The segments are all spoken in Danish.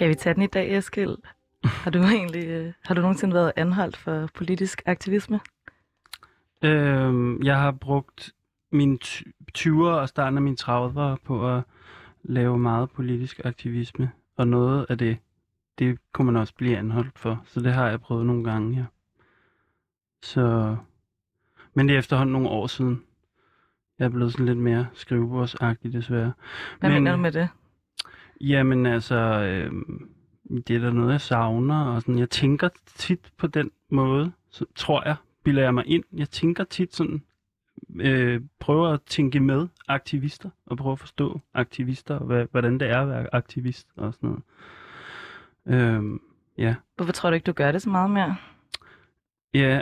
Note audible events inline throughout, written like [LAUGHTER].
Skal vi tage den i dag, Eskild? [LAUGHS] Har du egentlig øh, har du nogensinde været anholdt for politisk aktivisme? Øhm, jeg har brugt mine 20'er og starten af mine 30'er på at lave meget politisk aktivisme. Og noget af det, det kunne man også blive anholdt for. Så det har jeg prøvet nogle gange, ja. Så... Men det er efterhånden nogle år siden. Jeg er blevet sådan lidt mere skrivebordsagtig, desværre. Hvad Men- mener du med det? Jamen altså, øh, det er da noget, jeg savner. Og sådan, jeg tænker tit på den måde, så tror jeg, bilder jeg mig ind. Jeg tænker tit sådan, øh, prøver at tænke med aktivister, og prøve at forstå aktivister, og hvad, hvordan det er at være aktivist og sådan noget. Øh, ja. Hvorfor tror du ikke, du gør det så meget mere? Ja,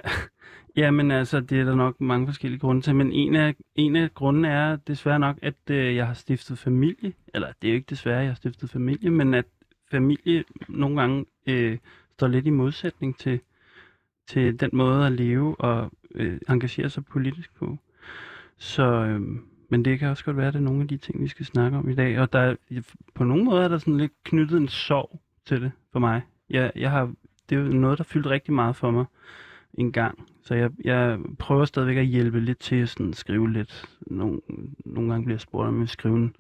Jamen altså, det er der nok mange forskellige grunde til, men en af, en af grundene er desværre nok, at øh, jeg har stiftet familie, eller det er jo ikke desværre, jeg har stiftet familie, men at familie nogle gange øh, står lidt i modsætning til, til den måde at leve og øh, engagere sig politisk på. Så, øh, men det kan også godt være, at det er nogle af de ting, vi skal snakke om i dag, og der, på nogle måder er der sådan lidt knyttet en sorg til det for mig. Jeg, jeg har, det er jo noget, der fyldt rigtig meget for mig en gang. Så jeg, jeg prøver stadigvæk at hjælpe lidt til at sådan skrive lidt. Nogle, nogle gange bliver jeg spurgt, om jeg vil skrive en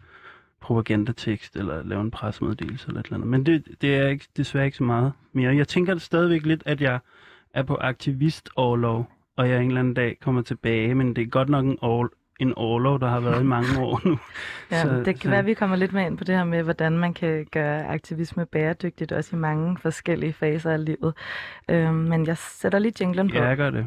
propagandatekst, eller lave en pressemeddelelse, eller et eller andet. Men det, det er ikke, desværre ikke så meget mere. Jeg tænker stadigvæk lidt, at jeg er på aktivistorlov, og jeg en eller anden dag kommer tilbage, men det er godt nok en, en årlov, der har været i mange år nu. Ja, Så- det kan så- være, at vi kommer lidt mere ind på det her med, hvordan man kan gøre aktivisme bæredygtigt, også i mange forskellige faser af livet. Øhm, men jeg sætter lige jinglen på. Ja, jeg gør det.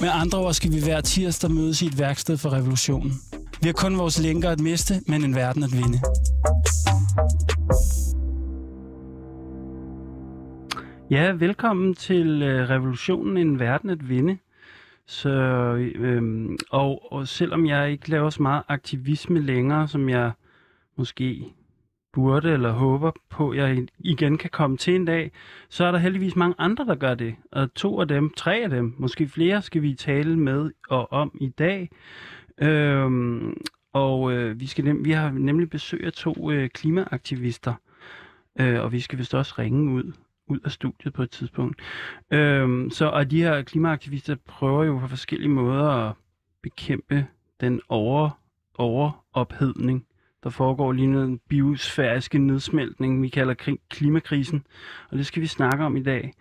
Med andre ord skal vi hver tirsdag mødes i et værksted for revolutionen. Vi har kun vores lænker at miste, men en verden at vinde. Ja, velkommen til øh, Revolutionen en verden at vinde. Så, øhm, og, og selvom jeg ikke laver så meget aktivisme længere, som jeg måske burde eller håber på, jeg igen kan komme til en dag, så er der heldigvis mange andre, der gør det. Og to af dem, tre af dem, måske flere, skal vi tale med og om i dag. Øhm, og øh, vi, skal nem, vi har nemlig besøg af to øh, klimaaktivister, øh, og vi skal vist også ringe ud ud af studiet på et tidspunkt. Øhm, så og de her klimaaktivister prøver jo på forskellige måder at bekæmpe den over, overophedning, der foregår lige nu, en biosfæriske nedsmeltning, vi kalder klimakrisen. Og det skal vi snakke om i dag.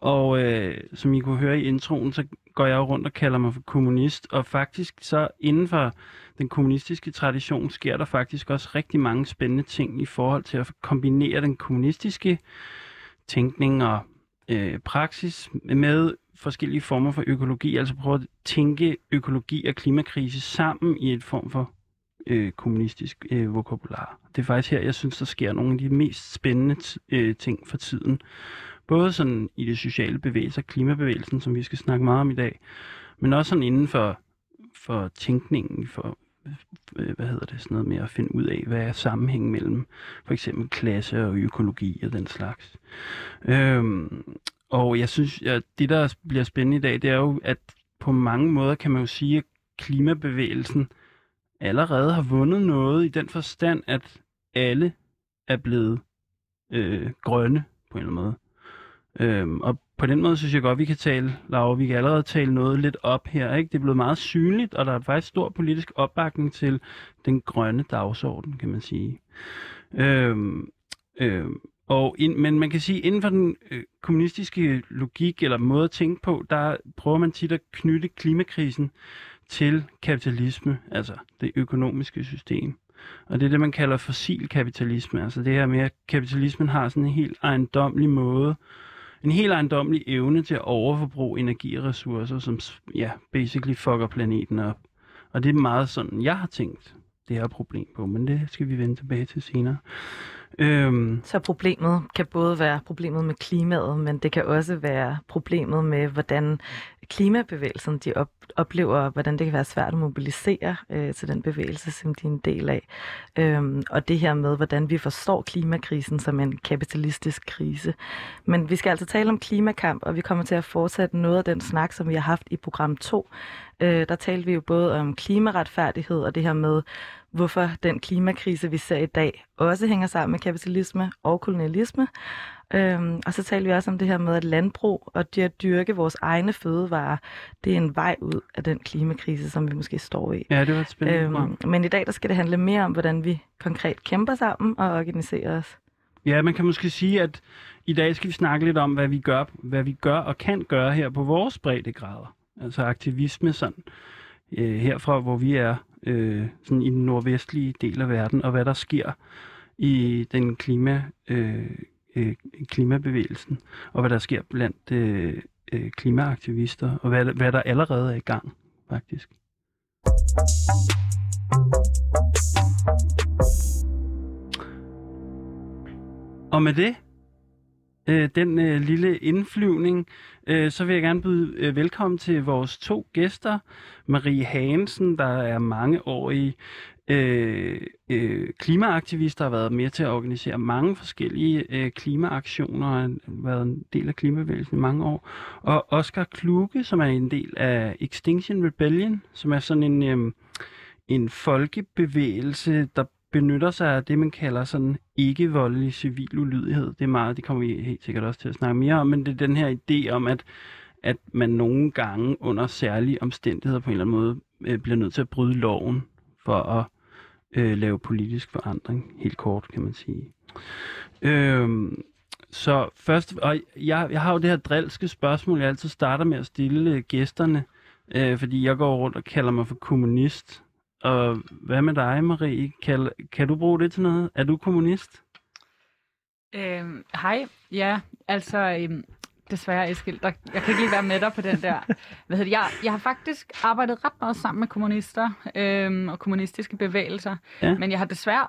Og øh, som I kunne høre i introen, så går jeg rundt og kalder mig for kommunist. Og faktisk så inden for den kommunistiske tradition sker der faktisk også rigtig mange spændende ting i forhold til at kombinere den kommunistiske tænkning og øh, praksis med forskellige former for økologi, altså prøve at tænke økologi og klimakrise sammen i et form for øh, kommunistisk øh, vokabular. Det er faktisk her, jeg synes, der sker nogle af de mest spændende t- øh, ting for tiden. Både sådan i det sociale bevægelser, klimabevægelsen, som vi skal snakke meget om i dag, men også sådan inden for, for tænkningen, for øh, hvad hedder det, sådan noget med at finde ud af, hvad er sammenhængen mellem for eksempel klasse og økologi og den slags. Øhm, og jeg synes, at det, der bliver spændende i dag, det er jo, at på mange måder kan man jo sige, at klimabevægelsen allerede har vundet noget i den forstand, at alle er blevet øh, grønne på en eller anden måde. Øhm, og på den måde synes jeg godt, vi kan tale, Laura, vi kan allerede tale noget lidt op her. Ikke? Det er blevet meget synligt, og der er faktisk stor politisk opbakning til den grønne dagsorden, kan man sige. Øhm, øhm, og ind, men man kan sige, at inden for den øh, kommunistiske logik eller måde at tænke på, der prøver man tit at knytte klimakrisen til kapitalisme, altså det økonomiske system. Og det er det, man kalder fossil kapitalisme. Altså det her med, at kapitalismen har sådan en helt ejendomlig måde, en helt ejendomlig evne til at overforbruge energi og ressourcer, som ja, basically fucker planeten op. Og det er meget sådan, jeg har tænkt det her problem på, men det skal vi vende tilbage til senere. Øhm. Så problemet kan både være problemet med klimaet, men det kan også være problemet med, hvordan klimabevægelsen de op, oplever, hvordan det kan være svært at mobilisere øh, til den bevægelse, som de er en del af. Øhm, og det her med, hvordan vi forstår klimakrisen som en kapitalistisk krise. Men vi skal altså tale om klimakamp, og vi kommer til at fortsætte noget af den snak, som vi har haft i program 2. Øh, der talte vi jo både om klimaretfærdighed og det her med, hvorfor den klimakrise, vi ser i dag, også hænger sammen med kapitalisme og kolonialisme. Øhm, og så taler vi også om det her med, at landbrug og det at dyrke vores egne fødevarer, det er en vej ud af den klimakrise, som vi måske står i. Ja, det var spændende øhm, Men i dag der skal det handle mere om, hvordan vi konkret kæmper sammen og organiserer os. Ja, man kan måske sige, at i dag skal vi snakke lidt om, hvad vi gør, hvad vi gør og kan gøre her på vores breddegrader. Altså aktivisme sådan, øh, herfra, hvor vi er øh, sådan i den nordvestlige del af verden, og hvad der sker i den klima, øh, øh, klimabevægelsen, og hvad der sker blandt øh, øh, klimaaktivister, og hvad, hvad der allerede er i gang, faktisk. Og med det, øh, den øh, lille indflyvning, øh, så vil jeg gerne byde øh, velkommen til vores to gæster. Marie Hansen, der er mange år i øh, øh, klimaaktivister, har været med til at organisere mange forskellige øh, klimaaktioner, og har været en del af klimabevægelsen i mange år. Og Oscar Kluge, som er en del af Extinction Rebellion, som er sådan en, øh, en folkebevægelse, der benytter sig af det, man kalder sådan ikke-voldelig civil ulydighed. Det er meget, det kommer vi helt sikkert også til at snakke mere om, men det er den her idé om, at, at man nogle gange under særlige omstændigheder på en eller anden måde øh, bliver nødt til at bryde loven for at øh, lave politisk forandring, helt kort kan man sige. Øhm, så først, og jeg, jeg har jo det her drilske spørgsmål, jeg altid starter med at stille øh, gæsterne, øh, fordi jeg går rundt og kalder mig for kommunist. Og hvad med dig, Marie? Kan, kan du bruge det til noget? Er du kommunist? Øhm, hej. Ja, altså øhm, desværre, Eskild. Der, jeg kan ikke lige være med dig på den der. Hvad hedder det? Jeg, jeg har faktisk arbejdet ret meget sammen med kommunister øhm, og kommunistiske bevægelser. Ja. Men jeg har desværre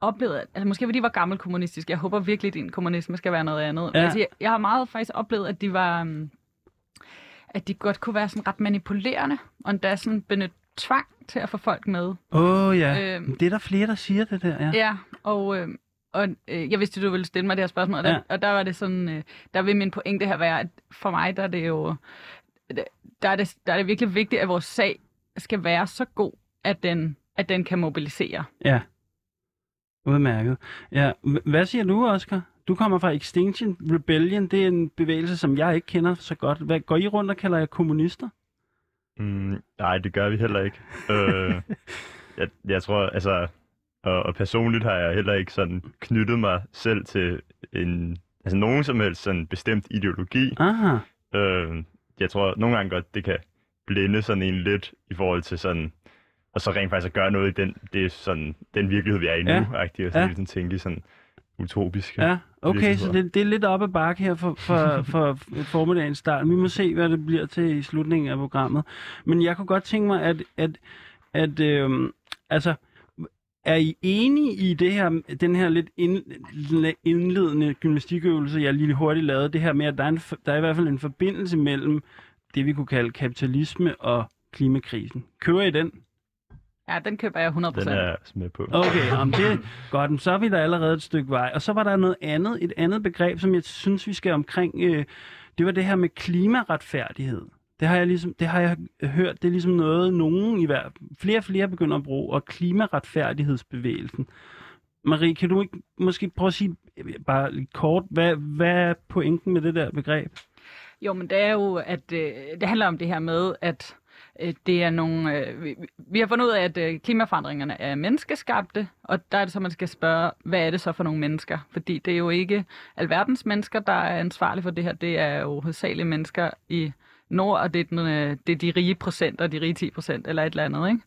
oplevet, altså måske fordi de var gammel kommunistisk. Jeg håber virkelig, at din kommunisme skal være noget andet. Ja. Altså, jeg, jeg har meget faktisk oplevet, at de var... Um, at de godt kunne være sådan ret manipulerende, og endda sådan benytte tvang til at få folk med. Åh oh, ja, øhm, det er der flere, der siger det der. Ja, ja og, øh, og øh, jeg vidste, du ville stille mig det her spørgsmål, og, ja. der, og der var det sådan, øh, der vil min pointe her være, at for mig der er det jo, der er det, der er det virkelig vigtigt, at vores sag skal være så god, at den, at den kan mobilisere. Ja, udmærket. Ja, hvad siger du, Oscar? Du kommer fra Extinction Rebellion. Det er en bevægelse, som jeg ikke kender så godt. Hvad, går I rundt og kalder jer kommunister? Mm, nej, det gør vi heller ikke. øh, [LAUGHS] jeg, jeg tror, altså, og, og personligt har jeg heller ikke sådan knyttet mig selv til en, altså nogen som helst sådan bestemt ideologi. Aha. Øh, jeg tror nogle gange godt, det kan blinde sådan en lidt i forhold til sådan, og så rent faktisk at gøre noget i den, det er sådan, den virkelighed, vi er i nu, ja. og så ja. sådan tænke sådan utopisk. Ja, okay, så det, det er lidt op ad bakke her for, for, for formiddagens start. Vi må se, hvad det bliver til i slutningen af programmet. Men jeg kunne godt tænke mig, at, at, at øh, altså, er I enige i det her, den her lidt indledende gymnastikøvelse, jeg lige hurtigt lavede, det her med, at der er, en, der er i hvert fald en forbindelse mellem det, vi kunne kalde kapitalisme og klimakrisen. Kører I den? Ja, den køber jeg 100%. Den er med på. Okay, om det er [LAUGHS] godt. Så er vi der allerede et stykke vej. Og så var der noget andet, et andet begreb, som jeg synes, vi skal omkring. Øh, det var det her med klimaretfærdighed. Det har jeg ligesom, det har jeg hørt, det er ligesom noget, nogen i hver, flere og flere begynder at bruge, og klimaretfærdighedsbevægelsen. Marie, kan du ikke måske prøve at sige øh, bare lidt kort, hvad, hvad er pointen med det der begreb? Jo, men det er jo, at øh, det handler om det her med, at øh, det er nogle... Øh, vi, vi har fundet ud af, at øh, klimaforandringerne er menneskeskabte, og der er det så, man skal spørge, hvad er det så for nogle mennesker? Fordi det er jo ikke alverdens mennesker, der er ansvarlige for det her. Det er jo hovedsageligt mennesker i nord, og det er, den, øh, det er de rige procenter, de rige 10 procent, eller et eller andet, ikke?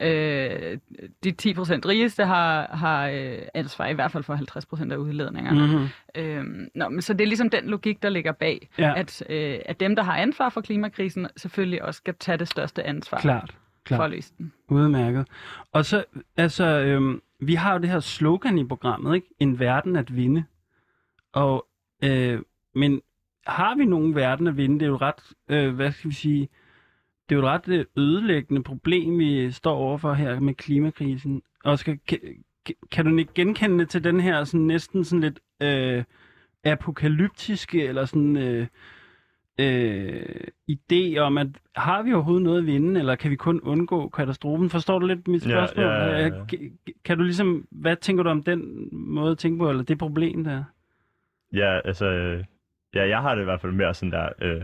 Øh, de 10 procent rigeste har, har øh, ansvar i hvert fald for 50 procent af udledningerne. Mm-hmm. Øhm, nå, men så det er ligesom den logik, der ligger bag, Ja. at, øh, at dem, der har ansvar for klimakrisen, selvfølgelig også skal tage det største ansvar Klart. Klart. for at løse den. Udmærket. Og så, altså, øhm, vi har jo det her slogan i programmet, ikke? En verden at vinde. Og, øh, men har vi nogen verden at vinde? Det er jo ret, øh, hvad skal vi sige, det er jo et ret øh, ødelæggende problem, vi står overfor her med klimakrisen. Og skal, kan, kan du ikke genkende til den her sådan, næsten sådan lidt øh, apokalyptiske, eller sådan... Øh, øh, idé om, at har vi overhovedet noget at vinde, eller kan vi kun undgå katastrofen? Forstår du lidt mit Ja, spørgsmål? ja, ja, ja. Kan- Kan du ligesom, hvad tænker du om den måde at tænke på, eller det problem der? Ja, altså, øh, ja, jeg har det i hvert fald mere sådan der, øh,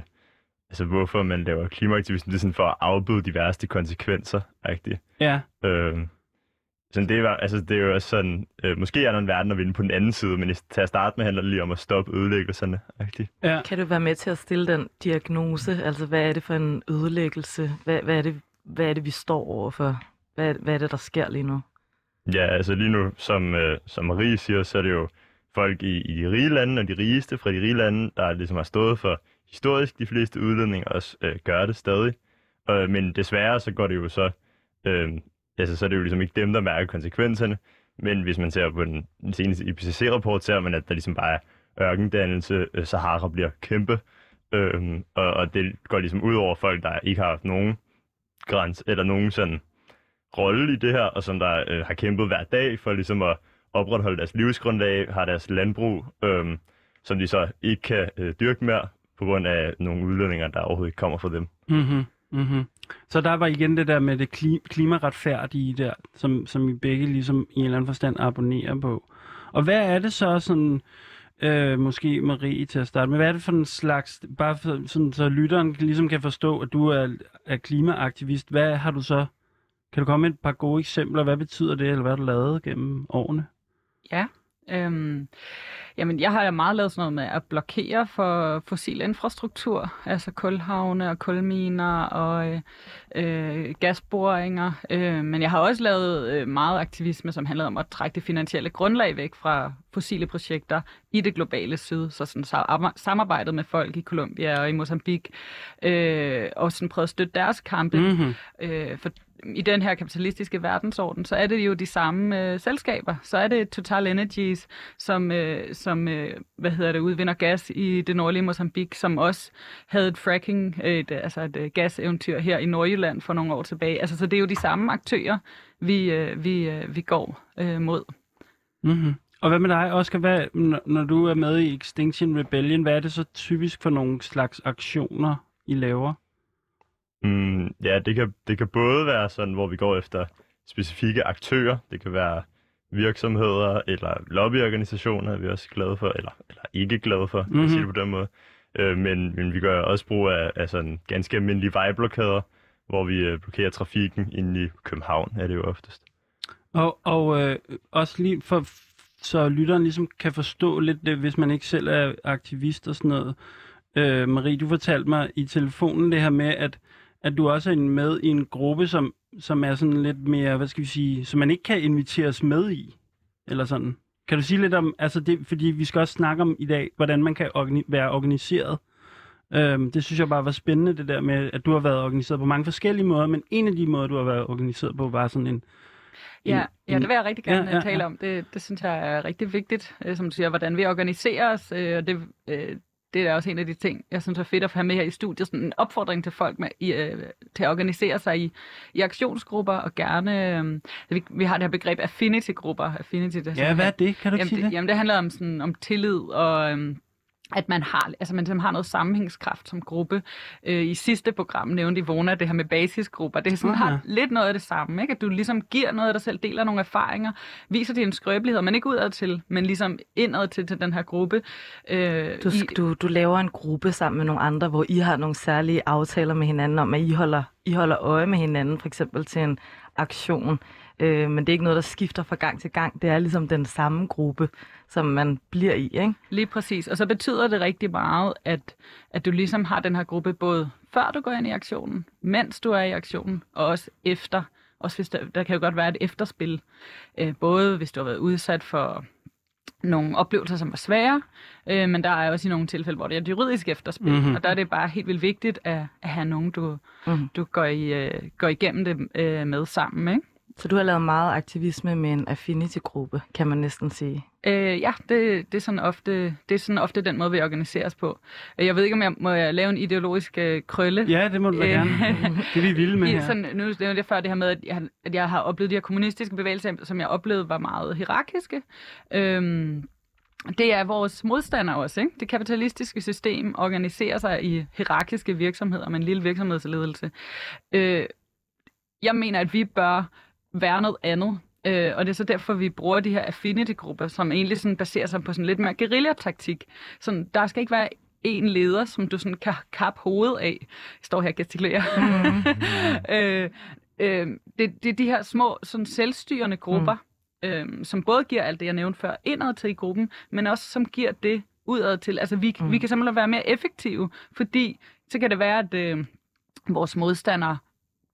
altså hvorfor man laver klimaaktivisme, det er sådan for at afbøde de værste konsekvenser, rigtigt. Ja, Øh, sådan det, er, altså, det er jo også sådan, øh, måske er der en verden at vinde på den anden side, men til at starte med handler det lige om at stoppe ødelæggelserne, rigtigt. ja. Kan du være med til at stille den diagnose? Altså, hvad er det for en ødelæggelse? Hvad, hvad, er, det, hvad er det, vi står overfor? Hvad, hvad er det, der sker lige nu? Ja, altså lige nu, som, øh, som Marie siger, så er det jo folk i, i de rige lande, og de rigeste fra de rige lande, der ligesom har stået for historisk de fleste udledninger, også øh, gør det stadig. Øh, men desværre så går det jo så, øh, altså så er det jo ligesom ikke dem, der mærker konsekvenserne, men hvis man ser på den, den seneste IPCC-rapport, ser man, at der ligesom bare er ørkendannelse, øh, Sahara bliver kæmpe, øh, og, og det går ligesom ud over folk, der ikke har haft nogen græns, eller nogen sådan rolle i det her, og som der øh, har kæmpet hver dag for ligesom at opretholde deres livsgrundlag, har deres landbrug, øhm, som de så ikke kan øh, dyrke mere, på grund af nogle udledninger, der overhovedet ikke kommer fra dem. Mm-hmm. Mm-hmm. Så der var igen det der med det klimaretfærdige der, som, som I begge ligesom i en eller anden forstand abonnerer på. Og hvad er det så sådan, øh, måske Marie til at starte med, hvad er det for en slags, bare for, sådan, så lytteren ligesom kan forstå, at du er, er klimaaktivist, hvad har du så, kan du komme med et par gode eksempler, hvad betyder det, eller hvad har du lavet gennem årene? Ja. Øhm, jamen, jeg har meget lavet sådan noget med at blokere for fossil infrastruktur, altså kulhavne og kulminer og øh, øh, gasboringer. Øh, men jeg har også lavet øh, meget aktivisme, som handlede om at trække det finansielle grundlag væk fra fossile projekter i det globale syd. Så sådan så samarbejdet med folk i Colombia og i Mozambique, øh, og sådan prøvet at støtte deres kampe. Mm-hmm. Øh, for i den her kapitalistiske verdensorden, så er det jo de samme øh, selskaber. Så er det Total Energies, som, øh, som øh, hvad hedder det, udvinder gas i det nordlige Mozambique, som også havde et fracking, øh, et, altså et øh, gaseventyr her i Nordjylland for nogle år tilbage. Altså, så det er jo de samme aktører, vi, øh, vi, øh, vi går øh, mod. Mm-hmm. Og hvad med dig, Oscar? Hvad, når, når du er med i Extinction Rebellion, hvad er det så typisk for nogle slags aktioner, I laver? Mm, ja, det kan, det kan både være sådan, hvor vi går efter specifikke aktører. Det kan være virksomheder eller lobbyorganisationer, er vi også glade for, eller, eller ikke glade for, mm-hmm. Mhm. at sige det på den måde. Øh, men, men vi gør også brug af, af sådan ganske almindelige vejblokader, hvor vi øh, blokerer trafikken inde i København, er det jo oftest. Og, og øh, også lige for, så lytteren ligesom kan forstå lidt det, hvis man ikke selv er aktivist og sådan noget. Øh, Marie, du fortalte mig i telefonen det her med, at, at du også er med i en gruppe, som, som er sådan lidt mere, hvad skal vi sige, som man ikke kan inviteres med i, eller sådan. Kan du sige lidt om, altså det, fordi vi skal også snakke om i dag, hvordan man kan organi- være organiseret. Øhm, det synes jeg bare var spændende, det der med, at du har været organiseret på mange forskellige måder, men en af de måder, du har været organiseret på, var sådan en, Ja, ja, det vil jeg rigtig gerne Ja, ja, ja, ja, tale om. Det, det synes jeg er rigtig vigtigt, øh, som du siger, hvordan vi organiserer os. Øh, og det, øh, det er også en af de ting, jeg synes er fedt at have med her i studiet. Sådan en opfordring til folk med, i, øh, til at organisere sig i, i aktionsgrupper, og gerne... Øh, vi, vi har det her begreb affinity-grupper. Affinity, det ja, hvad er det? Kan du Jamen sige det, jamen, det handler om, sådan, om tillid og, øhm, at man har, altså man har noget sammenhængskraft som gruppe. Øh, I sidste program nævnte Ivona det her med basisgrupper. Det er sådan, Aha. har lidt noget af det samme, ikke? At du ligesom giver noget af dig selv, deler nogle erfaringer, viser din skrøbelighed, men ikke udad til, men ligesom indad til, til den her gruppe. Øh, Du, i- du, du laver en gruppe sammen med nogle andre, hvor I har nogle særlige aftaler med hinanden om, at I holder, i holder øje med hinanden, for eksempel til en aktion. Øh, men det er ikke noget, der skifter fra gang til gang. Det er ligesom den samme gruppe, som man bliver i, ikke? Lige præcis. Og så betyder det rigtig meget, at, at du ligesom har den her gruppe både før du går ind i aktionen, mens du er i aktionen, og også efter. Også hvis der, der kan jo godt være et efterspil. Øh, både hvis du har været udsat for nogle oplevelser, som var svære, øh, men der er også i nogle tilfælde, hvor det er et juridisk efterspil. Mhm. Mm-hmm. Og der er det bare helt vildt vigtigt at, at have nogen, du, Mhm. mm. du går, i, øh, går igennem det øh, med sammen. Ikke? Så du har lavet meget aktivisme med en affinity-gruppe, kan man næsten sige. Øh, ja, det, det, er sådan ofte, det er sådan ofte den måde, vi organiseres på. Øh, Jeg ved ikke, om jeg må jeg lave en ideologisk øh, krølle. Ja, det må du da Øh, gerne. [LAUGHS] Det er vi vilde med I, her. sådan, nu nævnte jeg før det her med, at jeg, at jeg har oplevet de her kommunistiske bevægelser, som jeg oplevede var meget hierarkiske. Øhm, det er vores modstandere også. Ikke? Det kapitalistiske system organiserer sig i hierarkiske virksomheder med en lille virksomhedsledelse. Øh, jeg mener, at vi bør være noget andet. Øh, og det er så derfor, vi bruger de her affinity-grupper, som egentlig sådan baserer sig på sådan lidt mere guerillataktik. Sådan, der skal ikke være en leder, som du sådan kan kappe hovedet af. Jeg står her og gestikulerer. [LAUGHS] øh, øh, det, det er de her små sådan selvstyrende grupper, mm. øh, som både giver alt det, jeg nævnte før, indad til i gruppen, men også som giver det udad til. Altså vi, mm. vi kan simpelthen være mere effektive, fordi så kan det være, at øh, vores modstandere,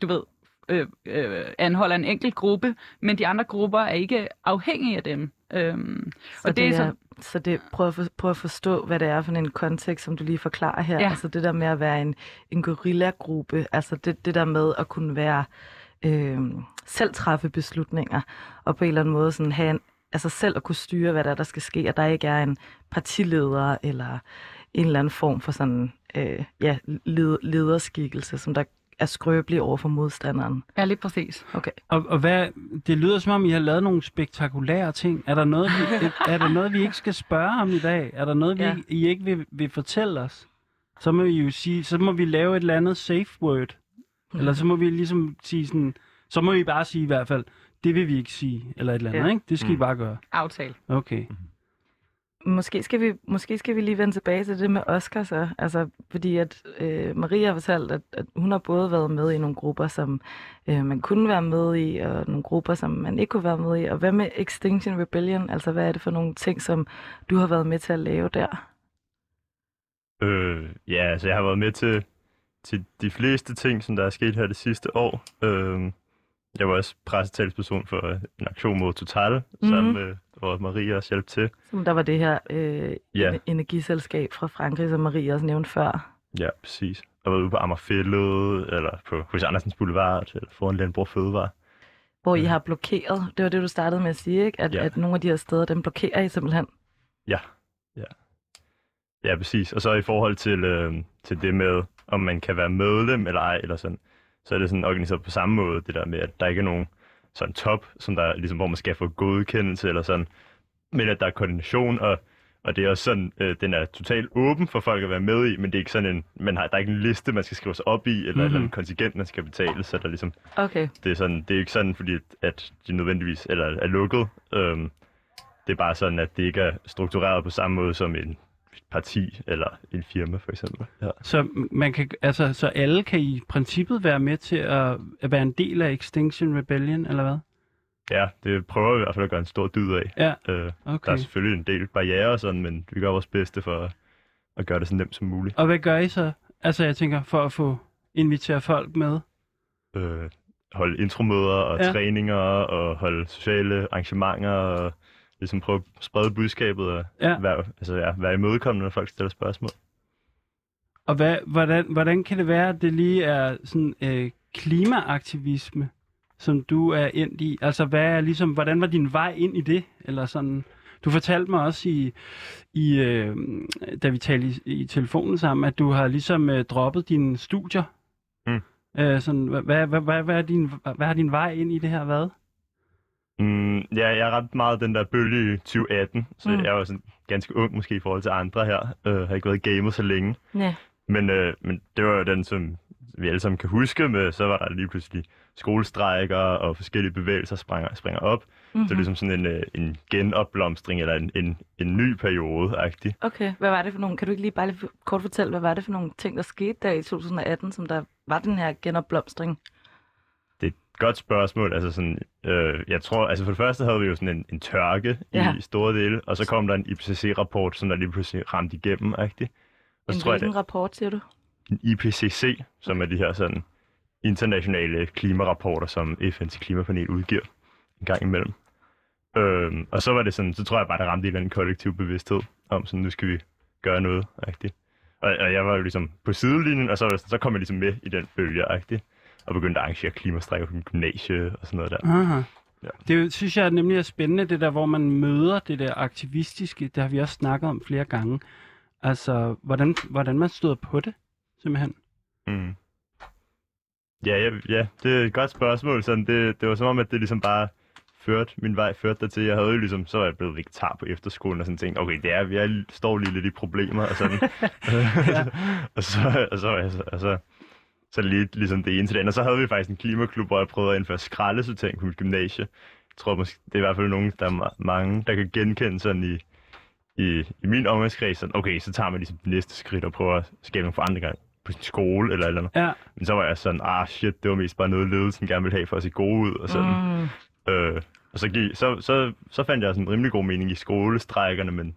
du ved, øh, øh, anholder en enkelt gruppe, men de andre grupper er ikke afhængige af dem. Øhm, Så og det, er så, så det, prøv, at for, prøv at forstå, hvad det er for en kontekst, som du lige forklarer her. Ja. Altså det der med at være en, en gorilla-gruppe, altså det, det der med at kunne være øh, selv træffe beslutninger, og på en eller anden måde sådan have en, altså selv at kunne styre, hvad der, er, der skal ske, og der ikke er en partileder eller en eller anden form for sådan, øh, ja, led, lederskikkelse, som der er skrøbelig over for modstanderen. ja, lige præcis. Okay. Og, og hvad, det lyder som om, I har lavet nogle spektakulære ting. Er der noget, vi, [LAUGHS] er der noget, vi ikke skal spørge om i dag? Er der noget, vi, Ja. I ikke vil, vil fortælle os? Så må vi jo sige, så må vi lave et eller andet safe word. Eller så må vi ligesom sige sådan, så må vi bare sige i hvert fald, det vil vi ikke sige, eller et eller andet, Ja. ikke? Det skal I Mm. bare gøre. Aftale. Okay. Måske skal, vi, måske skal vi lige vende tilbage til det med Oscar så. Altså, fordi at øh, Maria har fortalt, at, at hun har både været med i nogle grupper, som øh, man kunne være med i, og nogle grupper, som man ikke kunne være med i. Og hvad med Extinction Rebellion? Altså, hvad er det for nogle ting, som du har været med til at lave der? Øh, ja, altså jeg har været med til, til de fleste ting, som der er sket her det sidste år. Øh, jeg var også pressetalsperson for en aktion mod Total, Mhm. mm-hmm. sammen med hvor Maria også hjalp til. Som der var det her øh, Ja. energiselskab fra Frankrig, som Maria også nævnte før. Ja, præcis. Jeg var ude på Amagerfællet, eller på Hos Andersens Boulevard, eller foran Landbrug Fødevare. Hvor I har blokeret, det var det, du startede med at sige, ikke? At, Ja. at nogle af de her steder, dem blokerer I simpelthen. Ja, ja. Ja, præcis. Og så i forhold til, øh, til det med, om man kan være medlem eller ej, eller sådan, så er det sådan organiseret på samme måde, det der med, at der ikke er nogen sådan top, som der, ligesom, hvor man skal få godkendelse eller sådan, men at der er koordination, og, og det er også sådan, øh, den er totalt åben for folk at være med i, men det er ikke sådan en, man har, der er ikke en liste, man skal skrive sig op i, eller mm-hmm. eller Mhm. en kontingent, man skal betale, så der ligesom, Okay. det er, sådan, det er ikke sådan, fordi at, at de nødvendigvis eller er lukket. Øhm, det er bare sådan, at det ikke er struktureret på samme måde som en parti eller en firma, for eksempel. Ja. Så, man kan, altså, så alle kan i princippet være med til at, at være en del af Extinction Rebellion, eller hvad? ja, det prøver vi i hvert fald at gøre en stor dyd af. Ja, Øh, Der okay. er selvfølgelig en del barriere og sådan, men vi gør vores bedste for at, at gøre det så nemt som muligt. Og hvad gør I så? Altså, jeg tænker, for at få invitere folk med. Øh, holde intromøder og ja. træninger og holde sociale arrangementer og ligesom prøve at sprede budskabet og Ja. være, altså, ja, være imødekommende, når folk stiller spørgsmål. Og hvad, hvordan, hvordan kan det være, at det lige er sådan øh, klimaaktivisme, som du er ind i? Altså, hvad er ligesom, hvordan var din vej ind i det? Eller sådan, du fortalte mig også i, i øh, da vi talte i, i telefonen sammen, at du har ligesom øh, droppet dine studier. Mm. Øh, sådan, hvad, hvad, hvad, hvad, er din, hvad har din vej ind i det her været? Mm, ja, jeg er ret meget den der bølge i 2018, så Mm. jeg var sådan ganske ung måske i forhold til andre her. Øh, har ikke været gamet så længe. Ja. Men, øh, men det var jo den, som vi alle sammen kan huske med, så var der lige pludselig skolestrækker og forskellige bevægelser springer, springer op. Mm-hmm. Mhm. Det er ligesom sådan en, øh, en genopblomstring eller en, en, en ny periode-agtig. Okay, hvad var det for nogle, kan du ikke lige bare lige kort fortælle, hvad var det for nogle ting, der skete der i 2018, som der var den her genopblomstring? Det godt spørgsmål. Altså sådan, øh, jeg tror, altså for det første havde vi jo sådan en, en tørke Ja. i store dele, og så kom der en IPCC-rapport, som der lige pludselig ramte igennem, agtig. Og En så tror jeg, hvilken det rapport, siger du? en IPCC, som er de her sådan internationale klimarapporter, som FN's klimapanel udgiver en gang imellem. Øhm, og så var det sådan, så tror jeg bare, der ramte en eller anden kollektiv bevidsthed om, sådan, nu skal vi gøre noget, rigtigt. Og, og jeg var jo ligesom på sidelinjen, og så, det så kom jeg ligesom med i den bølge, rigtigt. Og begyndte at arrangere klimastrækker på min gymnasie og sådan noget der. Aha. Ja. Det synes jeg nemlig er spændende, det der, hvor man møder det der aktivistiske. Det har vi også snakket om flere gange. Altså, hvordan, hvordan man støder på det, simpelthen. Mm. Ja, ja, ja, det er et godt spørgsmål. Sådan, det, det var som om, at det ligesom bare førte, min vej førte dertil. Jeg havde jo ligesom, så var jeg blevet vegetar på efterskolen og sådan tænkt, okay, det er, er, står lige lidt i problemer og sådan. [LAUGHS] [LAUGHS] og så, og så, og så, og så, så lige ligesom det ene til det andet. Og så havde vi faktisk en klimaklub, hvor jeg prøvede at indføre skraldesortering på mit gymnasie. Jeg tror måske, det er i hvert fald nogen, der er ma- mange, der kan genkende sådan i, i, i min omgangskreds, sådan, okay, så tager man ligesom det næste skridt og prøver at skabe nogle forandringer på sin skole eller eller andet. Ja, Men så var jeg sådan, ah shit, det var mest bare noget, ledelsen gerne ville have for at se gode ud og sådan. Mm. Øh, og så, gik, så, så, så fandt jeg sådan en rimelig god mening i skolestrækkerne, men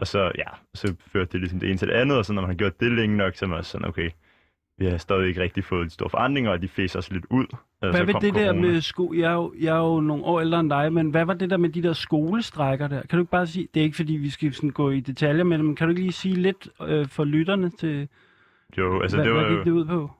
og så, ja, så førte det ligesom det ene til det andet, og så når man har gjort det længe nok, så er man også sådan, okay, vi har stadig ikke rigtig fået de store forandringer, og de fæser også lidt ud. Øh, hvad så var det der corona. med sko... Jeg er, jo, jeg er jo nogle år ældre end dig, men hvad var det der med de der skolestrækker der? Kan du ikke bare sige... Det er ikke, fordi vi skal sådan gå i detaljer med det, men kan du ikke lige sige lidt øh, for lytterne til... Jo, altså hvad, det var hvad gik det ud på?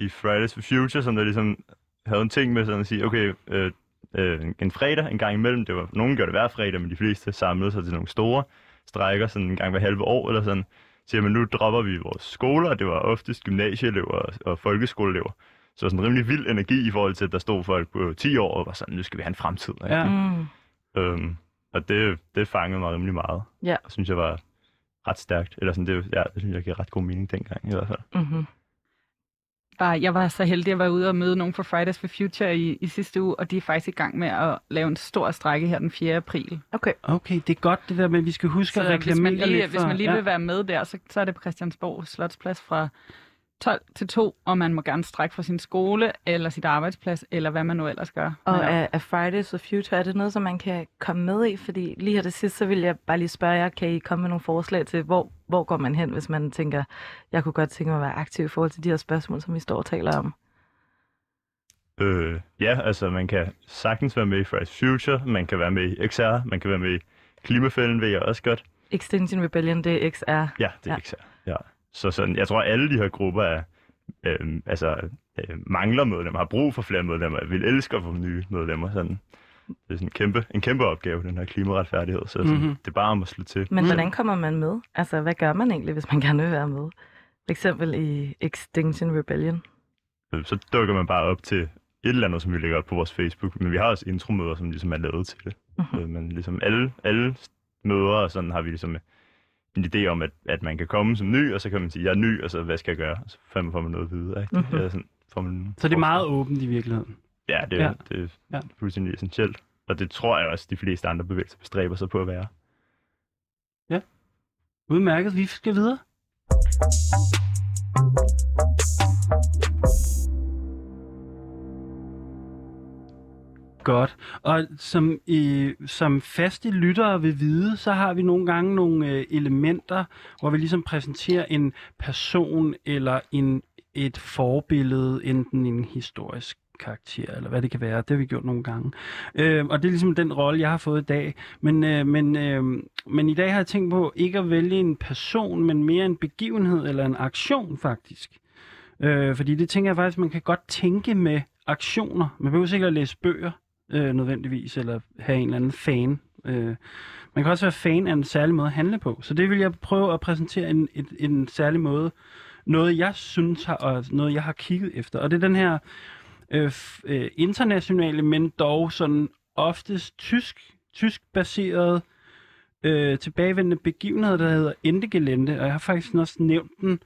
i Fridays for Future, som der ligesom havde en ting med sådan at sige, okay, øh, øh, en fredag en gang imellem, det var, nogen gjorde det hver fredag, men de fleste samlede sig til nogle store strækker, sådan en gang hver halve år eller sådan, siger man, nu dropper vi vores skoler, det var oftest gymnasieelever og, folkeskoleelever. Så sådan en rimelig vild energi i forhold til, at der stod folk på 10 år og var sådan, nu skal vi have en fremtid. ikke? Ja. Mm. Øhm, og det, det fangede mig rimelig meget. Ja. Det synes jeg var ret stærkt. Eller sådan, det, ja, det synes jeg gav ret god mening dengang i hvert fald. Mm-hmm. Bare, jeg var så heldig at være ude og møde nogen fra Fridays for Future i, i sidste uge, og de er faktisk i gang med at lave en stor strække her den 4. april. Okay. Okay, det er godt det der med, at vi skal huske at Så hvis reklamere man lige, lidt hvis man lige ja. vil være med der, så, så er det på Christiansborg Slotsplads fra 12 til 2, og man må gerne strække fra sin skole, eller sit arbejdsplads, eller hvad man nu ellers gør. Og er, er Fridays for Future, er det noget, som man kan komme med i? Fordi lige her det sidste, så vil jeg bare lige spørge jer, kan I komme med nogle forslag til, hvor, hvor går man hen, hvis man tænker, jeg kunne godt tænke mig at være aktiv i forhold til de her spørgsmål, som vi står og taler om? Øh, ja, altså man kan sagtens være med i Fridays Future, man kan være med i XR, man kan være med i Klimafælden, ved jeg også godt. Extinction Rebellion, det er XR. Ja, det er ja. XR. Ja. Så sådan, jeg tror, alle de her grupper er, øh, altså, øh, mangler medlemmer, har brug for flere medlemmer, vil elske at få nye medlemmer. Sådan. Det er sådan en kæmpe, en kæmpe opgave, den her klimaretfærdighed. Så sådan, Mhm. mm-hmm. det er bare om at slå til. Men Mm. hvordan kommer man med? Altså, hvad gør man egentlig, hvis man gerne vil være med? For eksempel i Extinction Rebellion. Øh, Så dukker man bare op til et eller andet, som vi lægger op på vores Facebook. Men vi har også intromøder, som ligesom er lavet til det. Mhm. Øh, Men ligesom alle, alle møder, og sådan har vi ligesom en idé om, at, at man kan komme som ny, og så kan man sige, jeg er ny, og så hvad skal jeg gøre? Og så får man, får man noget videre. Ikke? Mhm. Eller sådan, får man Så det er meget åbent i virkeligheden. Ja, det, Ja. ja. det er Ja. ja. fuldstændig essentielt. Og det tror jeg også, de fleste andre bevægelser bestræber sig på at være. Udmærket, vi skal videre. Godt. Og som, i, som faste lyttere vil vide, så har vi nogle gange nogle øh, elementer, hvor vi ligesom præsenterer en person eller en, et forbillede, enten en historisk karakter, eller hvad det kan være. Det har vi gjort nogle gange. Øh, og det er ligesom den rolle, jeg har fået i dag. Men, øh, men, øh, men i dag har jeg tænkt på ikke at vælge en person, men mere en begivenhed eller en aktion faktisk. Øh, fordi det tænker jeg faktisk, man kan godt tænke med aktioner. Man behøver sikkert at læse bøger øh, nødvendigvis, eller have en eller anden fan. Øh, man kan også være fan af en særlig måde at handle på. Så det vil jeg prøve at præsentere en, en, en særlig måde. Noget jeg synes har, og noget jeg har kigget efter. Og det er den her øh, øh, internationale, men dog sådan oftest tysk, tysk-baseret øh, tilbagevendende begivenhed, der hedder Endegelente, og jeg har faktisk også nævnt den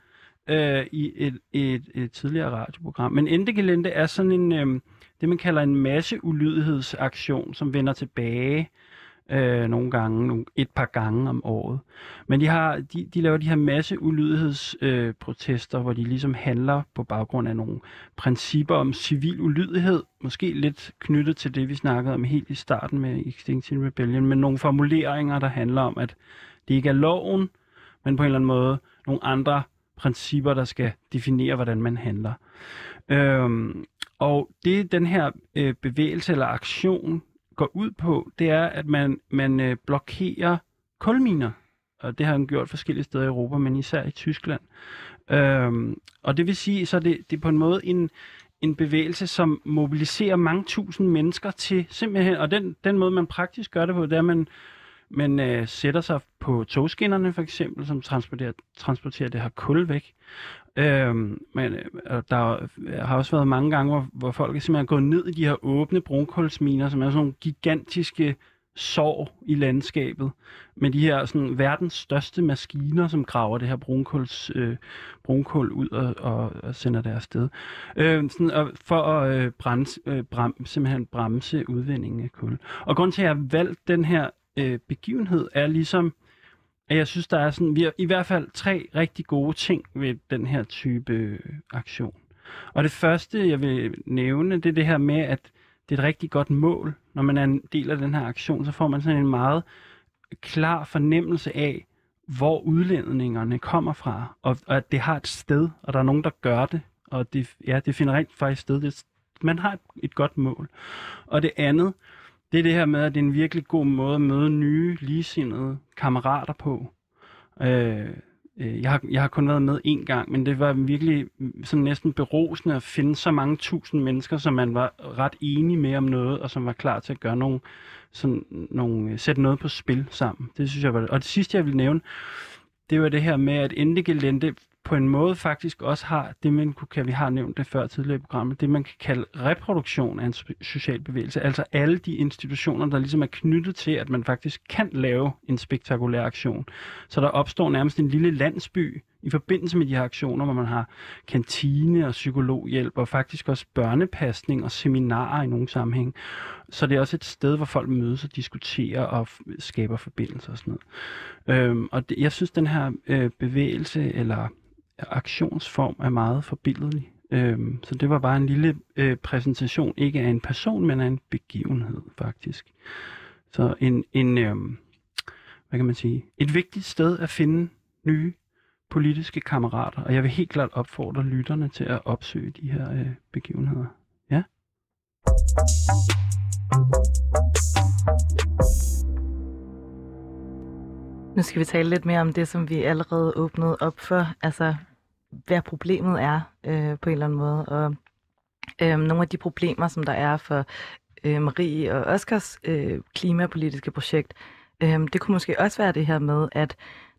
øh, i et, et, et tidligere radioprogram. Men Endegelente er sådan en, øh, det man kalder en masse ulydighedsaktion, som vender tilbage øh, nogle gange, et par gange om året. Men de, har, de, de laver de her masse ulydighedsprotester, øh, protester, hvor de ligesom handler på baggrund af nogle principper om civil ulydighed, måske lidt knyttet til det, vi snakkede om helt i starten med Extinction Rebellion, men nogle formuleringer, der handler om, at det ikke er loven, men på en eller anden måde nogle andre principper, der skal definere, hvordan man handler. Øhm, og det den her øh, bevægelse eller aktion går ud på, det er, at man, man øh, blokerer kulminer. Og det har han gjort forskellige steder i Europa, men især i Tyskland. Øhm, og det vil sige, så det, det er på en måde en, en bevægelse, som mobiliserer mange tusind mennesker til simpelthen, og den, den måde, man praktisk gør det på, det er, at man, men øh, sætter sig på togskinnerne for eksempel, som transporterer, transporterer det her kul væk. Øhm, men øh, der har også været mange gange, hvor, hvor folk er simpelthen gået ned i de her åbne brunkulsminer, som er sådan nogle gigantiske sår i landskabet, med de her sådan, verdens største maskiner, som graver det her brunkuls, øh, brunkul ud og, og, og sender det afsted. Øh, sådan, og for at øh, bremse, øh, brem, simpelthen bremse udvindingen af kul. Og grund til, at jeg har valgt den her øh, begivenhed, er ligesom, at jeg synes, der er sådan, vi har i hvert fald tre rigtig gode ting ved den her type øh, aktion. Og det første, jeg vil nævne, det er det her med, at det er et rigtig godt mål. Når man er en del af den her aktion, så får man sådan en meget klar fornemmelse af, hvor udlændingerne kommer fra, og, og at det har et sted, og der er nogen, der gør det, og det, ja, det finder rent faktisk sted. Det, man har et, et godt mål. Og det andet, det er det her med, at det er en virkelig god måde at møde nye, ligesindede kammerater på. Øh, øh, jeg, har, jeg har kun været med én gang, men det var virkelig sådan næsten berosende at finde så mange tusind mennesker, som man var ret enige med om noget, og som var klar til at gøre nogle, sådan nogle, øh, sætte noget på spil sammen. Det synes jeg var det. Og det sidste, jeg vil nævne, det var det her med, at Endegelente på en måde faktisk også har det, man kunne kalde, vi har nævnt det før tidligere i programmet, det man kan kalde reproduktion af en social bevægelse. Altså alle de institutioner, der ligesom er knyttet til, at man faktisk kan lave en spektakulær aktion. Så der opstår nærmest en lille landsby i forbindelse med de her aktioner, hvor man har kantine og psykologhjælp og faktisk også børnepasning og seminarer i nogle sammenhæng. Så det er også et sted, hvor folk mødes og diskuterer og skaber forbindelser og sådan noget. Øhm, og det, jeg synes, den her øh, bevægelse eller aktionsform er meget forbilledelig. Øhm, så det var bare en lille øh, præsentation, ikke af en person, men af en begivenhed faktisk. Så en, en øhm, hvad kan man sige, et vigtigt sted at finde nye politiske kammerater, og jeg vil helt klart opfordre lytterne til at opsøge de her øh, begivenheder. Ja. Nu skal vi tale lidt mere om det, som vi allerede åbnede op for, altså hvad problemet er øh, på en eller anden måde. Og øh, nogle af de problemer, som der er for øh, Marie og Oscars øh, klimapolitiske projekt, øh, det kunne måske også være det her med, at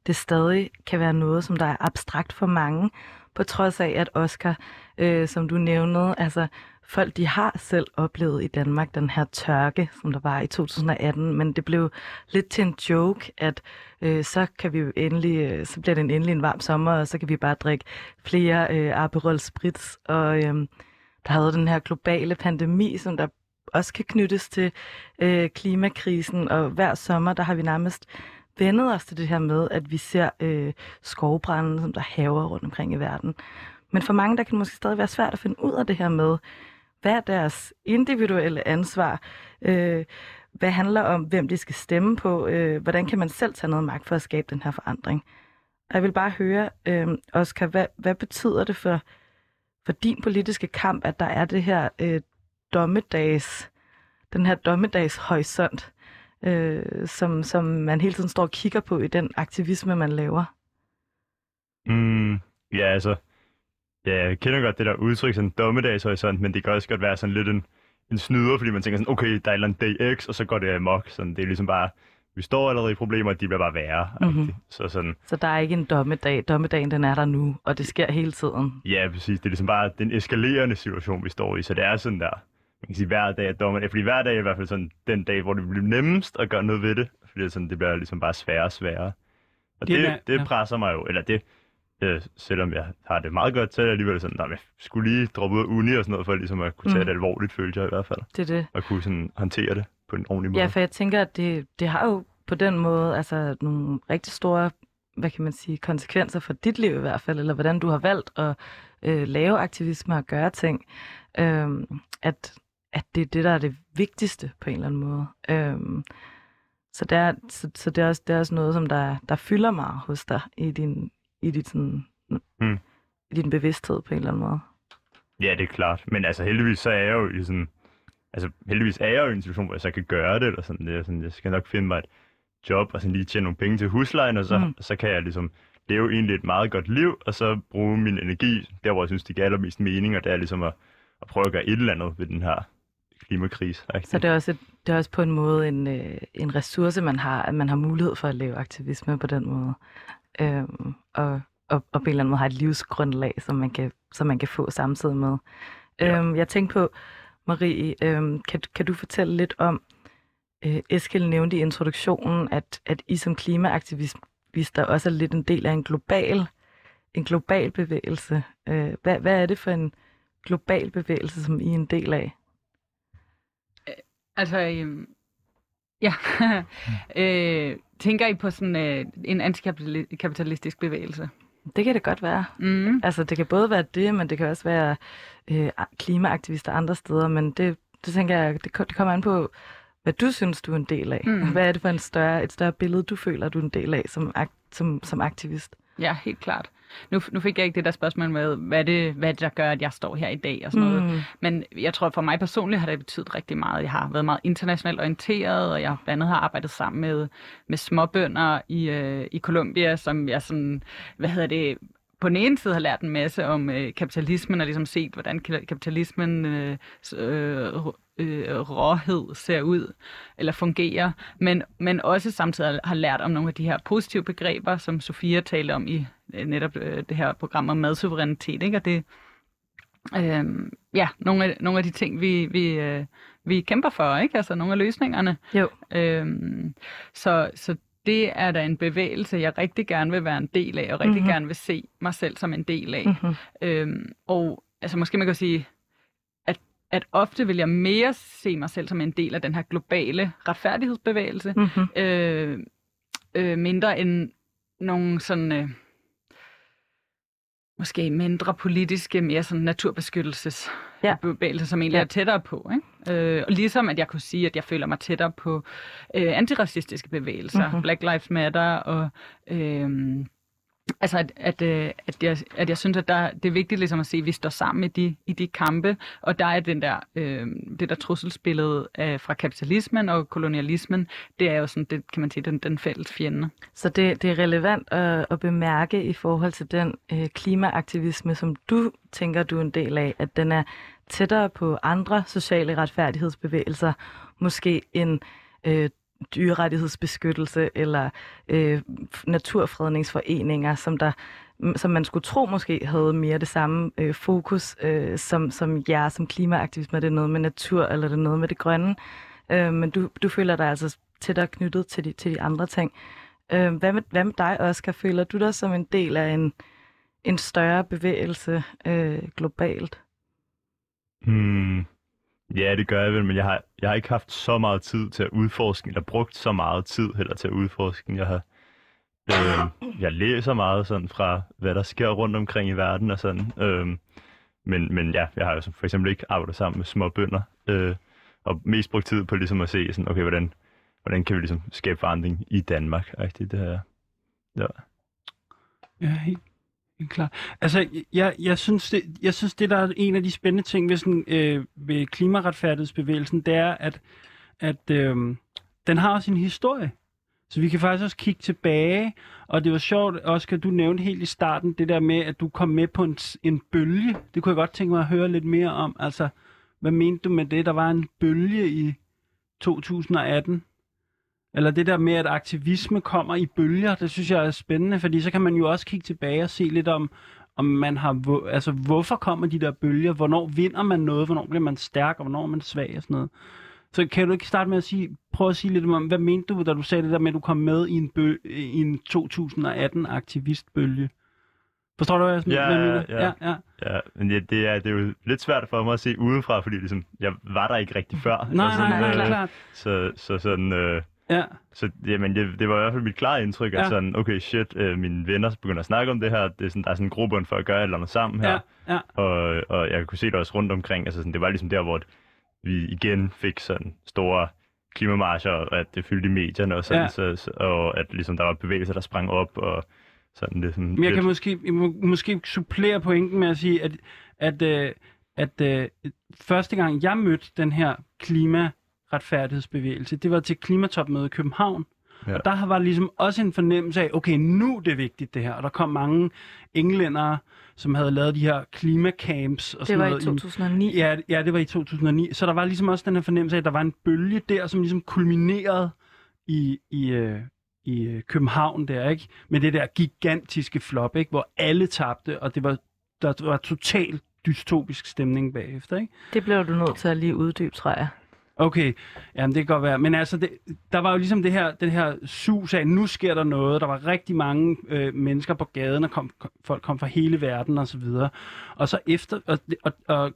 det stadig kan være noget, som der er abstrakt for mange, på trods af, at Oscar, øh, som du nævnede, altså folk, de har selv oplevet i Danmark den her tørke, som der var i 2018, men det blev lidt til en joke, at øh, så kan vi jo endelig, øh, så bliver det en endelig en varm sommer, og så kan vi bare drikke flere øh, Aperol Spritz, og øh, der havde den her globale pandemi, som der også kan knyttes til øh, klimakrisen, og hver sommer, der har vi nærmest vendet os til det her med, at vi ser øh, skovbrænde, som der haver rundt omkring i verden. Men for mange, der kan det måske stadig være svært at finde ud af det her med, hver deres individuelle ansvar? Øh, hvad handler om, hvem de skal stemme på? Øh, hvordan kan man selv tage noget magt for at skabe den her forandring? Og jeg vil bare høre, øh, Oscar, hvad, hvad betyder det for, for din politiske kamp, at der er det her øh, dommedags, den her dommedags horisont, øh, som, som man hele tiden står og kigger på i den aktivisme, man laver? Mm, ja, altså, Ja, jeg kender godt det der udtryk, sådan dommedagshorisont, men det kan også godt være sådan lidt en, en snyder, fordi man tænker sådan, okay, der er andet day X, og så går det amok. Sådan, det er ligesom bare, vi står allerede i problemer, og de bliver bare værre. Mm-hmm. Så, sådan, så der er ikke en dommedag. Dommedagen, den er der nu, og det sker hele tiden. Ja, præcis. Det er ligesom bare den eskalerende situation, vi står i. Så det er sådan der, man kan sige, hver dag er dommer. Fordi hver dag er i hvert fald sådan den dag, hvor det bliver nemmest at gøre noget ved det. Fordi det, sådan, det bliver ligesom bare sværere og sværere. Og Det det, er- det, presser mig jo, eller det, øh, selvom jeg har det meget godt, så er det alligevel sådan, at jeg skulle lige droppe ud af uni og sådan noget, for ligesom at kunne tage Mm. det alvorligt, følte jeg i hvert fald. Det er det. Og kunne sådan håndtere det på en ordentlig måde. Ja, for jeg tænker, at det, det har jo på den måde altså nogle rigtig store, hvad kan man sige, konsekvenser for dit liv i hvert fald, eller hvordan du har valgt at øh, lave aktivisme og gøre ting. Øhm, at, at det er det, der er det vigtigste på en eller anden måde. Øhm, så det er, så, så det er, også, det er også noget, som der, der fylder meget hos dig i din, i dit sådan, Mm. i din bevidsthed på en eller anden måde. Ja, det er klart. Men altså heldigvis så er jeg jo i sådan... Altså heldigvis er jeg jo i en situation, hvor jeg så kan gøre det, eller sådan. Det er sådan jeg skal nok finde mig et job, og sådan lige tjene nogle penge til huslejen, og så, Mm. så kan jeg ligesom leve egentlig et meget godt liv, og så bruge min energi der, hvor jeg synes, det giver allermest mening, og det er ligesom at, at prøve at gøre et eller andet ved den her klimakrise. Så det er også, et, det er også på en måde en, øh, en ressource, man har, at man har mulighed for at lave aktivisme på den måde. Øhm, og, og, og på en eller anden måde har et livsgrundlag, som man kan, som man kan få samtidig med. Ja. Øhm, jeg tænkte på, Marie, øhm, kan, kan du fortælle lidt om, øh, Eskild nævnte i introduktionen, at, at I som klimaaktivister også er lidt en del af en global, en global bevægelse. Øh, hvad, hvad er det for en global bevægelse, som I er en del af? Altså, øhm, ja. [LAUGHS] øh, tænker I på sådan øh, en antikapitalistisk bevægelse? Det kan det godt være. Mm. Altså, det kan både være det, men det kan også være øh, klimaaktivister andre steder, men det, det tænker jeg, det, det kommer an på, hvad du synes, du er en del af. Mm. Hvad er det for en større, et større billede, du føler, du er en del af som, som, som aktivist? Ja, helt klart. Nu, nu fik jeg ikke det der spørgsmål med, hvad det, hvad er der gør, at jeg står her i dag og sådan noget. Mm. Men jeg tror, for mig personligt har det betydet rigtig meget. Jeg har været meget internationalt orienteret, og jeg blandt andet har arbejdet sammen med, med småbønder i, øh, i Colombia, som jeg sådan, hvad hedder det, på den ene side har lært en masse om øh, kapitalismen, og ligesom set, hvordan ka- kapitalismen øh, øh, øh, råhed ser ud, eller fungerer, men, men også samtidig har lært om nogle af de her positive begreber, som Sofia talte om i øh, netop øh, det her program om madsuverænitet, ikke? og det Øhm, ja, nogle af, nogle af de ting, vi, vi, øh, vi kæmper for, ikke? Altså nogle af løsningerne. Jo. Øhm, så, så det er da en bevægelse, jeg rigtig gerne vil være en del af, og rigtig Mhm. mm-hmm. gerne vil se mig selv som en del af. Mm-hmm. Øhm, og altså måske man kan sige, at, ofte vil jeg mere se mig selv som en del af den her globale retfærdighedsbevægelse, Mm-hmm. øh, øh, mindre end nogle sådan, øh, måske mindre politiske, mere sådan naturbeskyttelses Ja. som egentlig Ja. er tættere på. Ikke? Øh, og ligesom at jeg kunne sige, at jeg føler mig tættere på øh, antiracistiske bevægelser, Mhm. mm-hmm. Black Lives Matter, og øh, altså at, at, øh, at, jeg, at jeg synes, at der, det er vigtigt ligesom at se, at vi står sammen i de, i de kampe, og der er den der, øh, det der trusselsbillede af, fra kapitalismen og kolonialismen, det er jo sådan, det kan man sige, den, den fælles fjende. Så det, det er relevant at, at bemærke i forhold til den øh, klimaaktivisme, som du tænker, du er en del af, at den er tættere på andre sociale retfærdighedsbevægelser, måske en øh, dyrerettighedsbeskyttelse eller øh, naturfredningsforeninger, som der som man skulle tro måske havde mere det samme øh, fokus øh, som, som jer som klimaaktivisme. Er det noget med natur, eller er det noget med det grønne? Øh, men du, du føler dig altså tættere knyttet til de, til de andre ting. Øh, hvad, med, hvad med dig, Oscar? Føler du dig som en del af en, en større bevægelse øh, globalt? Hmm. Ja, det gør jeg vel, men jeg har, jeg har ikke haft så meget tid til at udforske, eller brugt så meget tid heller til at udforske. Jeg har øh, jeg læser meget sådan fra, hvad der sker rundt omkring i verden og sådan. Øh, men, men ja, jeg har jo for eksempel ikke arbejdet sammen med små bønder, øh, og mest brugt tid på ligesom at se, sådan, okay, hvordan, hvordan kan vi ligesom skabe forandring i Danmark? Rigtigt, det her. Ja. Ja, helt, helt klart. Altså, jeg, jeg, synes, det, jeg synes, det der er en af de spændende ting ved, sådan, øh, ved klimaretfærdighedsbevægelsen, det er, at, at øh, den har også en historie. Så vi kan faktisk også kigge tilbage, og det var sjovt, Oscar, du nævnte helt i starten det der med, at du kom med på en, en bølge. Det kunne jeg godt tænke mig at høre lidt mere om. Altså, hvad mente du med det? Der var en bølge i 2018. Eller det der med, at aktivisme kommer i bølger, det synes jeg er spændende, fordi så kan man jo også kigge tilbage og se lidt om, om man har, altså hvorfor kommer de der bølger, hvornår vinder man noget, hvornår bliver man stærk, og hvornår er man svag og sådan noget. Så kan du ikke starte med at sige, prøve at sige lidt om, hvad mente du, da du sagde det der med, at du kom med i en, bø, i en 2018 aktivistbølge? Forstår du, hvad jeg, Ja, mener? ja. ja, ja. Ja, men ja, det, er, det er jo lidt svært for mig at se udefra, fordi ligesom, jeg var der ikke rigtig før. Nej, sådan, nej, nej, øh, klart. Så, så sådan, øh, Ja, så jamen, det, det var i hvert fald mit klare indtryk, at Ja. sådan, okay, shit, øh, mine venner begynder at snakke om det her, det er sådan, der er sådan en grobund for at gøre et eller andet sammen her, ja, ja. og, og jeg kunne se det også rundt omkring, altså sådan, det var ligesom der, hvor vi igen fik sådan store klimamarcher, og at det fyldte i medierne, og, sådan, Ja. så, så, og at ligesom, der var bevægelser, der sprang op, og sådan det sådan Men jeg lidt- kan måske, må, måske supplere pointen med at sige, at, at, øh, at øh, første gang jeg mødte den her klimaretfærdighedsbevægelse, det var til klimatopmødet i København. Ja. Og der var ligesom også en fornemmelse af, okay, nu er det vigtigt det her. Og der kom mange englændere, som havde lavet de her klimacamps og Det sådan var i noget. 2009. Ja, ja, det var i 2009. Så der var ligesom også den her fornemmelse af, at der var en bølge der, som ligesom kulminerede i, i, øh, i øh, København der, ikke? Med det der gigantiske flop, ikke? Hvor alle tabte, og det var, der var total dystopisk stemning bagefter, ikke? Det blev du nødt til at lige uddybe, tror jeg. Okay, jamen det kan godt være. Men altså, det, der var jo ligesom det her, den her sus af, nu sker der noget. Der var rigtig mange øh, mennesker på gaden, og kom, kom, folk kom fra hele verden og så videre. Og så efter, og, og, og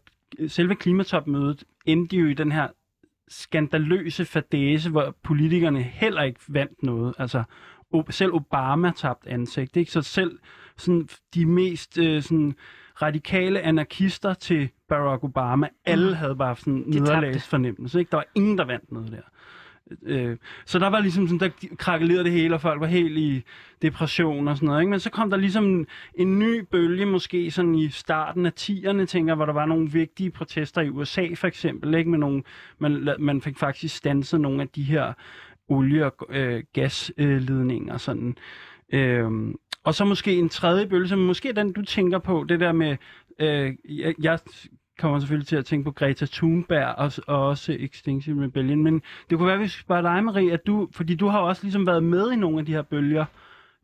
selve klimatopmødet endte jo i den her skandaløse fadese, hvor politikerne heller ikke vandt noget. Altså, selv Obama tabte ansigt, ikke? Så selv sådan, de mest øh, sådan, radikale anarkister til Barack Obama, alle havde bare sådan en nederlagsfornemmelse, ikke? Der var ingen, der vandt noget der. Øh, så der var ligesom sådan, der krakkelerede det hele, og folk var helt i depression og sådan noget, ikke? Men så kom der ligesom en, en ny bølge, måske sådan i starten af 10'erne, tænker hvor der var nogle vigtige protester i USA for eksempel, ikke? Med nogle, man, man fik faktisk stanset nogle af de her olie- og øh, gasledninger, sådan. Øhm, og så måske en tredje bølge, som måske er den, du tænker på, det der med, øh, jeg, jeg kommer selvfølgelig til at tænke på Greta Thunberg og, og også Extinction Rebellion, men det kunne være, at vi skulle spørge dig, Marie, at du, fordi du har jo også ligesom været med i nogle af de her bølger.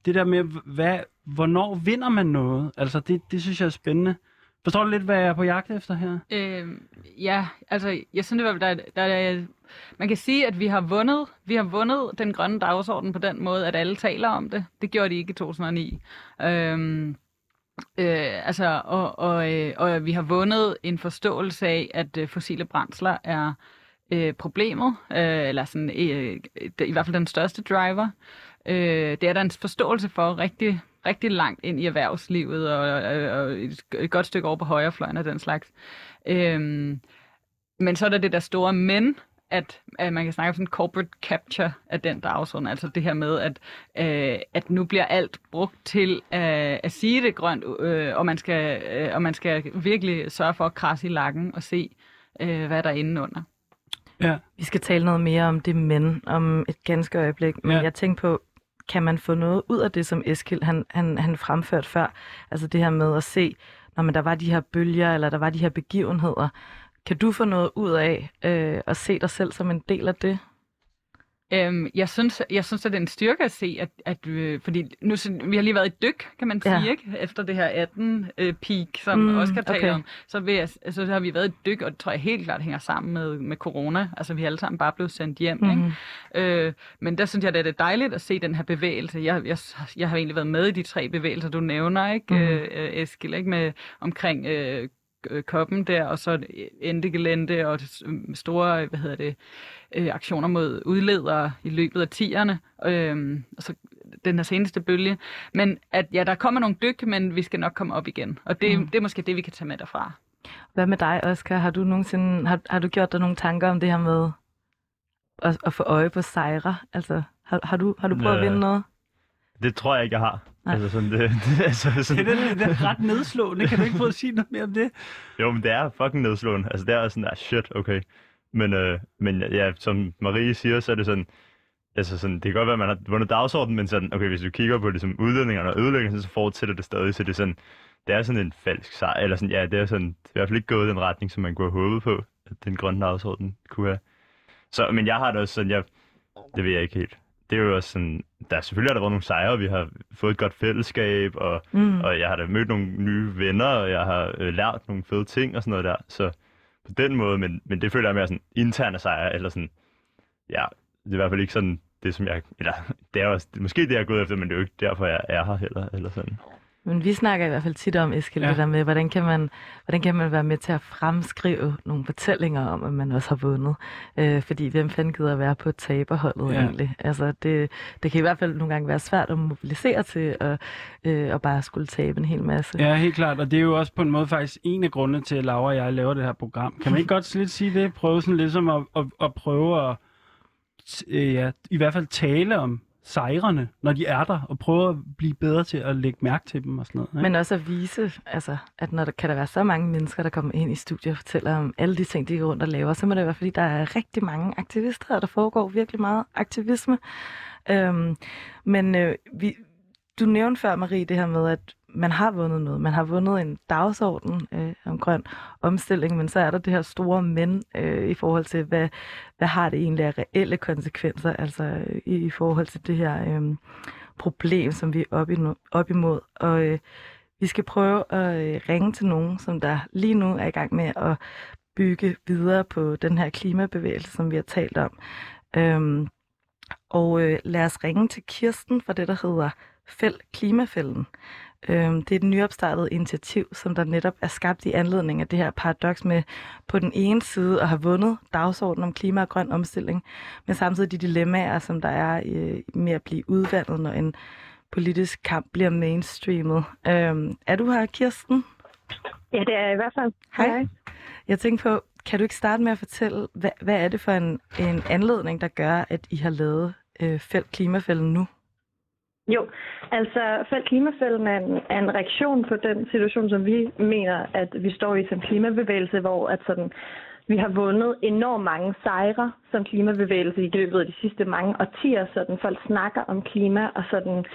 Det der med, hvad, hvornår vinder man noget? Altså, det, det synes jeg er spændende. Forstår du lidt, hvad jeg er på jagt efter her? Øh, ja, altså, jeg synes, det var, der, der, der, man kan sige, at vi har vundet, vi har vundet den grønne dagsorden på den måde, at alle taler om det. Det gjorde de ikke i 2009. Øhm, øh, altså, og, og, øh, og vi har vundet en forståelse af, at øh, fossile brændsler er øh, problemet, øh, eller sådan, øh, i hvert fald den største driver. Øh, det er der en forståelse for rigtig, rigtig langt ind i erhvervslivet, og, og, og et, et godt stykke over på højrefløjen og den slags. Øhm, men så er der det der store men, at, at man kan snakke om sådan corporate capture af den dagsorden, altså det her med, at, øh, at nu bliver alt brugt til øh, at sige det grønt, øh, og, man skal, øh, og man skal virkelig sørge for at krasse i lakken og se, øh, hvad der er inde under. Ja. Vi skal tale noget mere om det men om et ganske øjeblik, men Ja. jeg tænker på, kan man få noget ud af det, som Eskild han, han, han fremførte før? Altså det her med at se, når man der var de her bølger, eller der var de her begivenheder. Kan du få noget ud af øh, at se dig selv som en del af det? Øhm, jeg, synes, jeg synes, at det er en styrke at se, at, at øh, fordi nu, vi har lige været i dyk, kan man sige, Ja. ikke? efter det her 18-peak, som Mm, Oscar taler okay. om. Så, vil jeg, så har vi været i dyk, og det tror jeg helt klart hænger sammen med, med corona. Altså, vi alle sammen bare blevet sendt hjem. Mm. Mm-hmm. Ikke? Øh, men der synes jeg, at det er dejligt at se den her bevægelse. Jeg, jeg, jeg har egentlig været med i de tre bevægelser, du nævner, ikke, mm. øh, Eskild, ikke? Med, omkring øh, øh, koppen der, og så endegelente og store, hvad hedder det, øh, aktioner mod udledere i løbet af tierne, øh, og så den her seneste bølge. Men at ja, der kommer nogle dyk, men vi skal nok komme op igen. Og det, Mm. det er måske det, vi kan tage med derfra. Hvad med dig, Oscar? Har du nogensinde har, har du gjort dig nogle tanker om det her med at, at få øje på sejre? Altså, har, har, du, har du prøvet at Nej. vinde noget? Det tror jeg ikke, jeg har. Nej. Altså sådan, det, [LAUGHS] det, altså Det sådan, er, det, det er ret nedslående. Kan du ikke prøve at sige noget mere om det? Jo, men det er fucking nedslående. Altså, det er sådan der, shit, okay. Men, øh, men ja, som Marie siger, så er det sådan, altså sådan, det kan godt være, at man har vundet dagsordenen, men sådan, okay, hvis du kigger på ligesom, udledningerne og ødelæggelsen, så fortsætter det stadig, så det er sådan, det er sådan en falsk sejr, eller sådan, ja, det er sådan, det er i hvert fald ikke gået i den retning, som man kunne have håbet på, at den grønne dagsorden kunne have. Så, men jeg har det også sådan, jeg, det ved jeg ikke helt. Det er jo også sådan, der selvfølgelig har der været nogle sejre, vi har fået et godt fællesskab, og, mm. og jeg har da mødt nogle nye venner, og jeg har øh, lært nogle fede ting og sådan noget der. Så på den måde, men, men det føler jeg mere sådan interne sejre, eller sådan, ja, det er i hvert fald ikke sådan det, som jeg, eller [LAUGHS] det er også, måske det, jeg er gået efter, men det er jo ikke derfor, jeg er her heller, eller sådan. Men vi snakker i hvert fald tit om, Eskild, ja. det der med, hvordan kan, man, hvordan kan man være med til at fremskrive nogle fortællinger om, at man også har vundet. Øh, fordi hvem fanden gider at være på taberholdet ja. egentlig? Altså, det, det kan i hvert fald nogle gange være svært at mobilisere til at, øh, at bare skulle tabe en hel masse. Ja, helt klart. Og det er jo også på en måde faktisk en af grundene til, at Laura og jeg laver det her program. Kan man ikke godt lidt sige det? Prøve sådan ligesom at, at, at prøve at øh, ja, i hvert fald tale om sejrene, når de er der, og prøver at blive bedre til at lægge mærke til dem og sådan noget. Ikke? Men også at vise, altså, at når der kan der være så mange mennesker, der kommer ind i studiet og fortæller om alle de ting, de går rundt og laver, så må det være, fordi der er rigtig mange aktivister, og der foregår virkelig meget aktivisme. Øhm, men øh, vi, du nævnte før, Marie, det her med, at man har vundet noget. Man har vundet en dagsorden øh, om grøn omstilling, men så er der det her store men øh, i forhold til, hvad, hvad har det egentlig af reelle konsekvenser, altså øh, i, i forhold til det her øh, problem, som vi er op, i, op imod. Og øh, vi skal prøve at øh, ringe til nogen, som der lige nu er i gang med at bygge videre på den her klimabevægelse, som vi har talt om. Øhm, og øh, lad os ringe til Kirsten fra det, der hedder Fæld Klimafælden. Øhm, det er et nyopstartet initiativ, som der netop er skabt i anledning af det her paradoks med på den ene side at have vundet dagsordenen om klima og grøn omstilling, men samtidig de dilemmaer, som der er øh, med at blive udvandet, når en politisk kamp bliver mainstreamet. Øhm, er du her, Kirsten? Ja, det er i hvert fald. Hej. Jeg tænker på, kan du ikke starte med at fortælle, hvad, hvad er det for en, en anledning, der gør, at I har lavet øh, felt klimafælden nu? Jo, altså Fæld Klimafælden er en, er en reaktion på den situation, som vi mener, at vi står i som klimabevægelse, hvor at sådan, vi har vundet enormt mange sejre som klimabevægelse i løbet af de sidste mange årtier, sådan folk snakker om klima, og sådan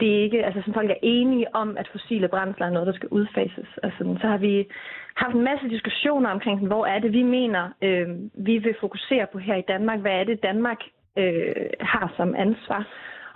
det er ikke, altså sådan folk er enige om, at fossile brændsler er noget, der skal udfases. Og sådan, så har vi haft en masse diskussioner omkring, sådan, hvor er det, vi mener, øh, vi vil fokusere på her i Danmark. Hvad er det, Danmark øh, har som ansvar?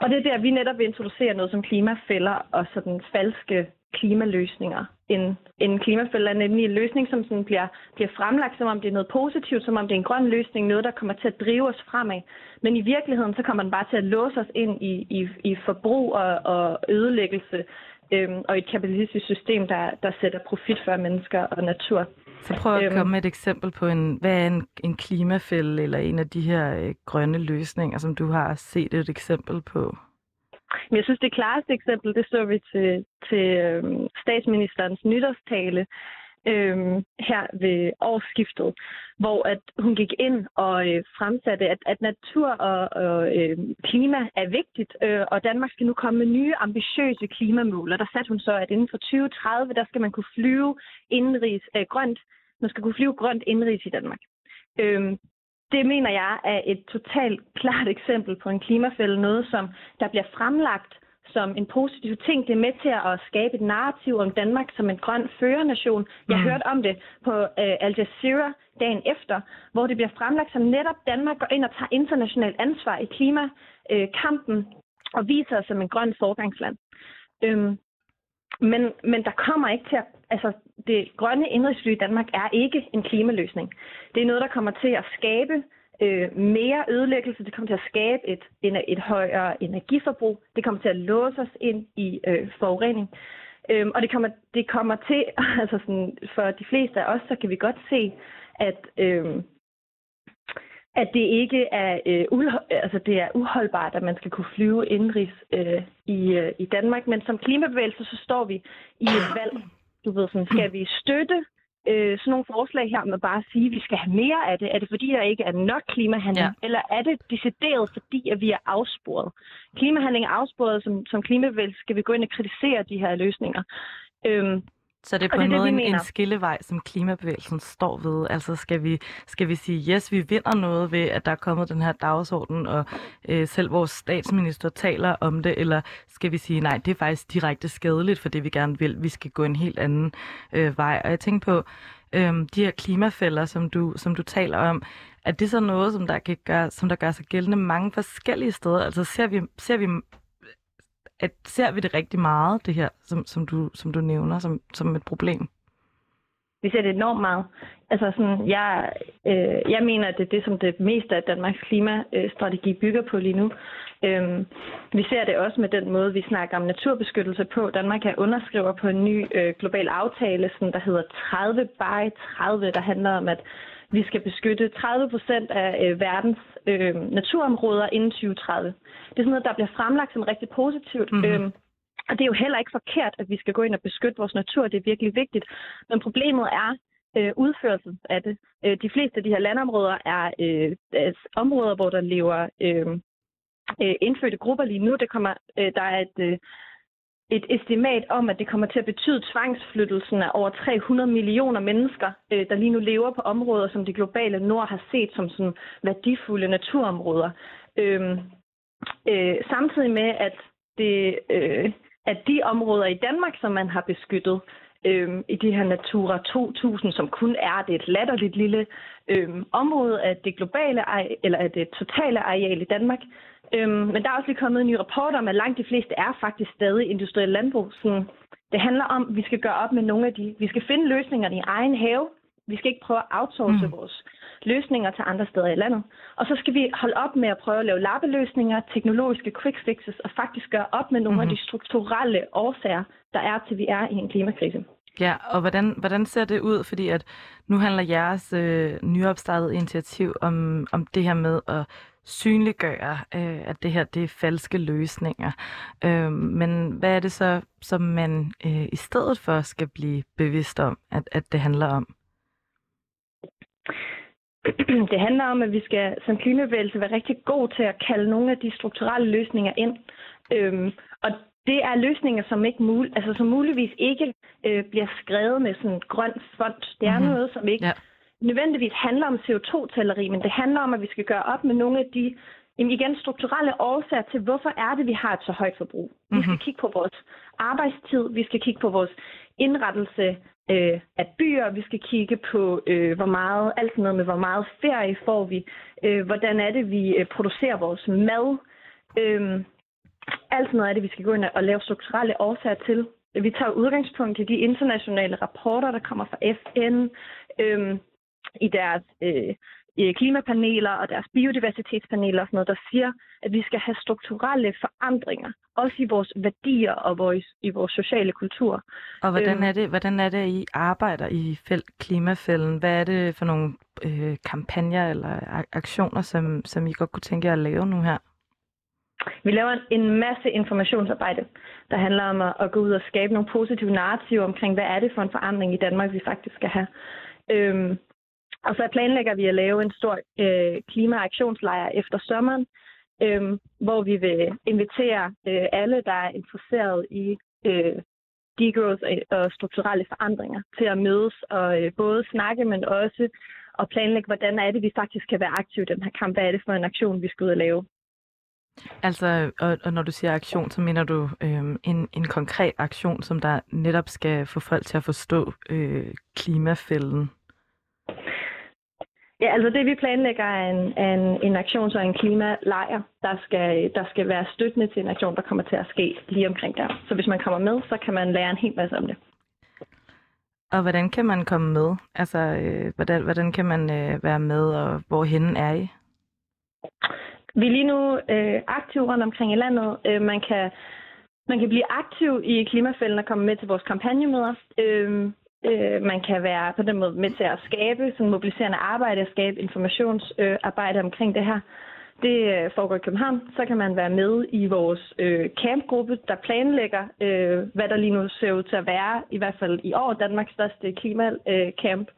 Og det er der, vi netop introducerer noget som klimafælder og sådan falske klimaløsninger. En, en klimafælde er nemlig en løsning, som sådan bliver, bliver fremlagt, som om det er noget positivt, som om det er en grøn løsning, noget, der kommer til at drive os fremad. Men i virkeligheden, så kommer den bare til at låse os ind i, i, i forbrug og, og ødelæggelse, øhm, og et kapitalistisk system, der, der sætter profit for mennesker og natur. Så prøv at øhm, komme med et eksempel på, en, hvad er en, en klimafælde eller en af de her øh, grønne løsninger, som du har set et eksempel på? Men jeg synes, det klareste eksempel, det så vi til, til øhm, statsministerens nytårstale, øhm, her ved årsskiftet, hvor at hun gik ind og øh, fremsatte, at, at natur og, og øh, klima er vigtigt, øh, og Danmark skal nu komme med nye ambitiøse klimamål. Og der satte hun så, at inden for 2030, der skal man kunne flyve indenrigs, øh, grønt, man skal kunne flyve grønt indenrigs i Danmark. Øh, det mener jeg er et totalt klart eksempel på en klimafælde, noget som der bliver fremlagt som en positiv ting. Det er med til at skabe et narrativ om Danmark som en grøn førernation. Jeg mm. hørte om det på uh, Al Jazeera dagen efter, hvor det bliver fremlagt som netop Danmark går ind og tager internationalt ansvar i klimakampen uh, og viser sig som en grøn forgangsland. Um, men, men der kommer ikke til at... Altså, det grønne indrigsfly i Danmark er ikke en klimaløsning. Det er noget, der kommer til at skabe øh, mere ødelæggelse, det kommer til at skabe et, et, et højere energiforbrug, det kommer til at låse os ind i øh, forurening. Øhm, og det kommer, det kommer til, [LAUGHS] altså sådan, for de fleste af os, så kan vi godt se, at, øhm, at det ikke er, øh, uho- altså det er uholdbart, at man skal kunne flyve indenrigs øh, i, øh, i Danmark. Men som klimabevægelse, så står vi i et valg. Du ved, sådan, skal vi støtte øh, sådan nogle forslag her med bare at sige, at vi skal have mere af det? Er det fordi, der ikke er nok klimahandling? Ja. Eller er det decideret fordi, at vi er afsporet? Klimahandling er afsporet, som, som klimabevægelse skal vi gå ind og kritisere de her løsninger. Øhm, så det er på det en måde det, en skillevej, som klimabevægelsen står ved. Altså skal vi, skal vi sige, yes, vi vinder noget ved, at der er kommet den her dagsorden, og øh, selv vores statsminister taler om det, eller skal vi sige, nej, det er faktisk direkte skadeligt for det, vi gerne vil. Vi skal gå en helt anden øh, vej. Og jeg tænker på, øh, de her klimafælder, som du, som du taler om, er det så noget, som der, kan gøre, som der gør sig gældende mange forskellige steder? Altså ser vi, ser vi, at, ser vi det rigtig meget, det her, som, som, du, som du nævner, som, som et problem? Vi ser det enormt meget. Altså sådan, jeg, øh, jeg mener, at det er det, som det meste af Danmarks klimastrategi bygger på lige nu. Øhm, vi ser det også med den måde, vi snakker om naturbeskyttelse på. Danmark er underskriver på en ny øh, global aftale, som der hedder 30 by 30, der handler om, at vi skal beskytte 30 procent af øh, verdens øh, naturområder inden 2030. Det er sådan noget, der bliver fremlagt som rigtig positivt. Mm-hmm. Øhm, og det er jo heller ikke forkert, at vi skal gå ind og beskytte vores natur. Det er virkelig vigtigt. Men problemet er øh, udførelsen af det. Øh, de fleste af de her landområder er øh, områder, hvor der lever øh, øh, indfødte grupper lige nu. Det kommer, øh, der er et, øh, et estimat om, at det kommer til at betyde tvangsflyttelsen af over 300 millioner mennesker, øh, der lige nu lever på områder, som det globale nord har set som sådan værdifulde naturområder. Øhm, øh, samtidig med, at det, øh, at de områder i Danmark, som man har beskyttet, øh, i de her Natura 2000, som kun er det et latterligt lille øh, område af det globale eller af det totale areal i Danmark, Øhm, men der er også lige kommet en ny rapport om, at langt de fleste er faktisk stadig industrielle landbrug. Sådan, det handler om, at vi skal gøre op med nogle af de... Vi skal finde løsningerne i egen have. Vi skal ikke prøve at outsource mm. vores løsninger til andre steder i landet. Og så skal vi holde op med at prøve at lave lappeløsninger, teknologiske quick fixes, og faktisk gøre op med nogle mm. af de mm-hmm. strukturelle årsager, der er til, at vi er i en klimakrise. Ja, og hvordan, hvordan ser det ud? Fordi at nu handler jeres øh, nyopstartede initiativ om, om det her med at synliggøre, øh, at det her det er falske løsninger. Øh, men hvad er det så, som man øh, i stedet for skal blive bevidst om, at, at det handler om? [CLEARS THROAT] Det handler om, at vi skal som klimabevægelse være rigtig god til at kalde nogle af de strukturelle løsninger ind. Øhm, og det er løsninger, som ikke mul altså, som muligvis ikke øh, bliver skrevet med sådan en grøn font. Det er mm-hmm. noget, som ikke ja nødvendigvis handler om CO2-tælleri, men det handler om, at vi skal gøre op med nogle af de jamen igen strukturelle årsager til, hvorfor er det, vi har et så højt forbrug. Mm-hmm. Vi skal mhm. kigge på vores arbejdstid, vi skal kigge på vores indrettelse øh, af byer, vi skal kigge på, øh, hvor meget, alt sådan noget med, hvor meget ferie får vi, øh, hvordan er det, vi øh, producerer vores mad. Øh, alt sådan noget er det, vi skal gå ind og lave strukturelle årsager til. Vi tager udgangspunkt i de internationale rapporter, der kommer fra FN, øh, i deres øh, klimapaneler og deres biodiversitetspaneler og sådan noget, der siger, at vi skal have strukturelle forandringer, også i vores værdier og vores, i vores sociale kultur. Og hvordan øhm. er det, hvordan er det, at I arbejder i felt, klimafælden? Hvad er det for nogle øh, kampagner eller aktioner, som, som I godt kunne tænke jer at lave nu her? Vi laver en masse informationsarbejde, der handler om at, at gå ud og skabe nogle positive narrativer omkring, hvad er det for en forandring i Danmark, vi faktisk skal have. Øhm, og så planlægger vi at lave en stor øh, klimaaktionslejr efter sommeren, øh, hvor vi vil invitere øh, alle, der er interesseret i øh, degrowth og strukturelle forandringer, til at mødes og øh, både snakke, men også at planlægge, hvordan er det, vi faktisk kan være aktive i den her kamp. Hvad er det for en aktion, vi skal ud og lave? Altså, og, og når du siger aktion, så mener du øh, en, en konkret aktion, som der netop skal få folk til at forstå øh, klimafælden? Ja, altså det vi planlægger er en, en, en aktion, så en klimalejr, der skal, der skal være støttende til en aktion, der kommer til at ske lige omkring der. Så hvis man kommer med, så kan man lære en hel masse om det. Og hvordan kan man komme med? Altså, øh, hvordan, hvordan kan man øh, være med, og hvorhen er I? Vi er lige nu øh, aktive rundt omkring i landet. Øh, man, kan, man kan blive aktiv i klimafælden og komme med til vores kampagnemøder. Øh, Øh, man kan være på den måde med til at skabe sådan mobiliserende arbejde, at skabe informationsarbejde øh, omkring det her. Det øh, foregår i København. Så kan man være med i vores øh, campgruppe, der planlægger, øh, hvad der lige nu ser ud til at være, i hvert fald i år, Danmarks største klimacamp.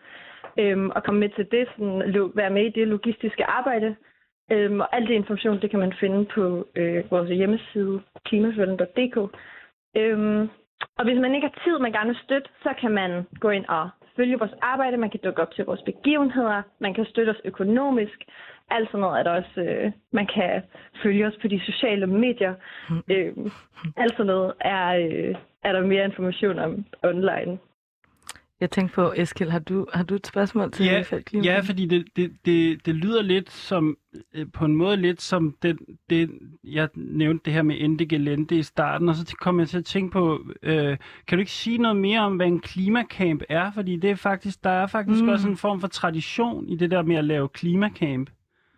Øh, og komme med til det, sådan, være med i det logistiske arbejde. Øhm, og al det information, det kan man finde på øh, vores hjemmeside klimafølgen.dk. Øhm, og hvis man ikke har tid, man gerne vil støtte, så kan man gå ind og følge vores arbejde, man kan dukke op til vores begivenheder, man kan støtte os økonomisk, alt sådan noget er der også, øh, man kan følge os på de sociale medier. Mm. Øh, alt sådan noget er, øh, er der mere information om online. Jeg tænkte på, Eskild, har du, har du et spørgsmål til Ja, Fældklima? Ja, fordi det, det, det, det lyder lidt som, øh, på en måde lidt som den, det, jeg nævnte det her med Ende Gelente i starten, og så kom jeg til at tænke på, øh, kan du ikke sige noget mere om, hvad en klimacamp er? Fordi det er faktisk, der er faktisk Mm. også en form for tradition i det der med at lave klimacamp.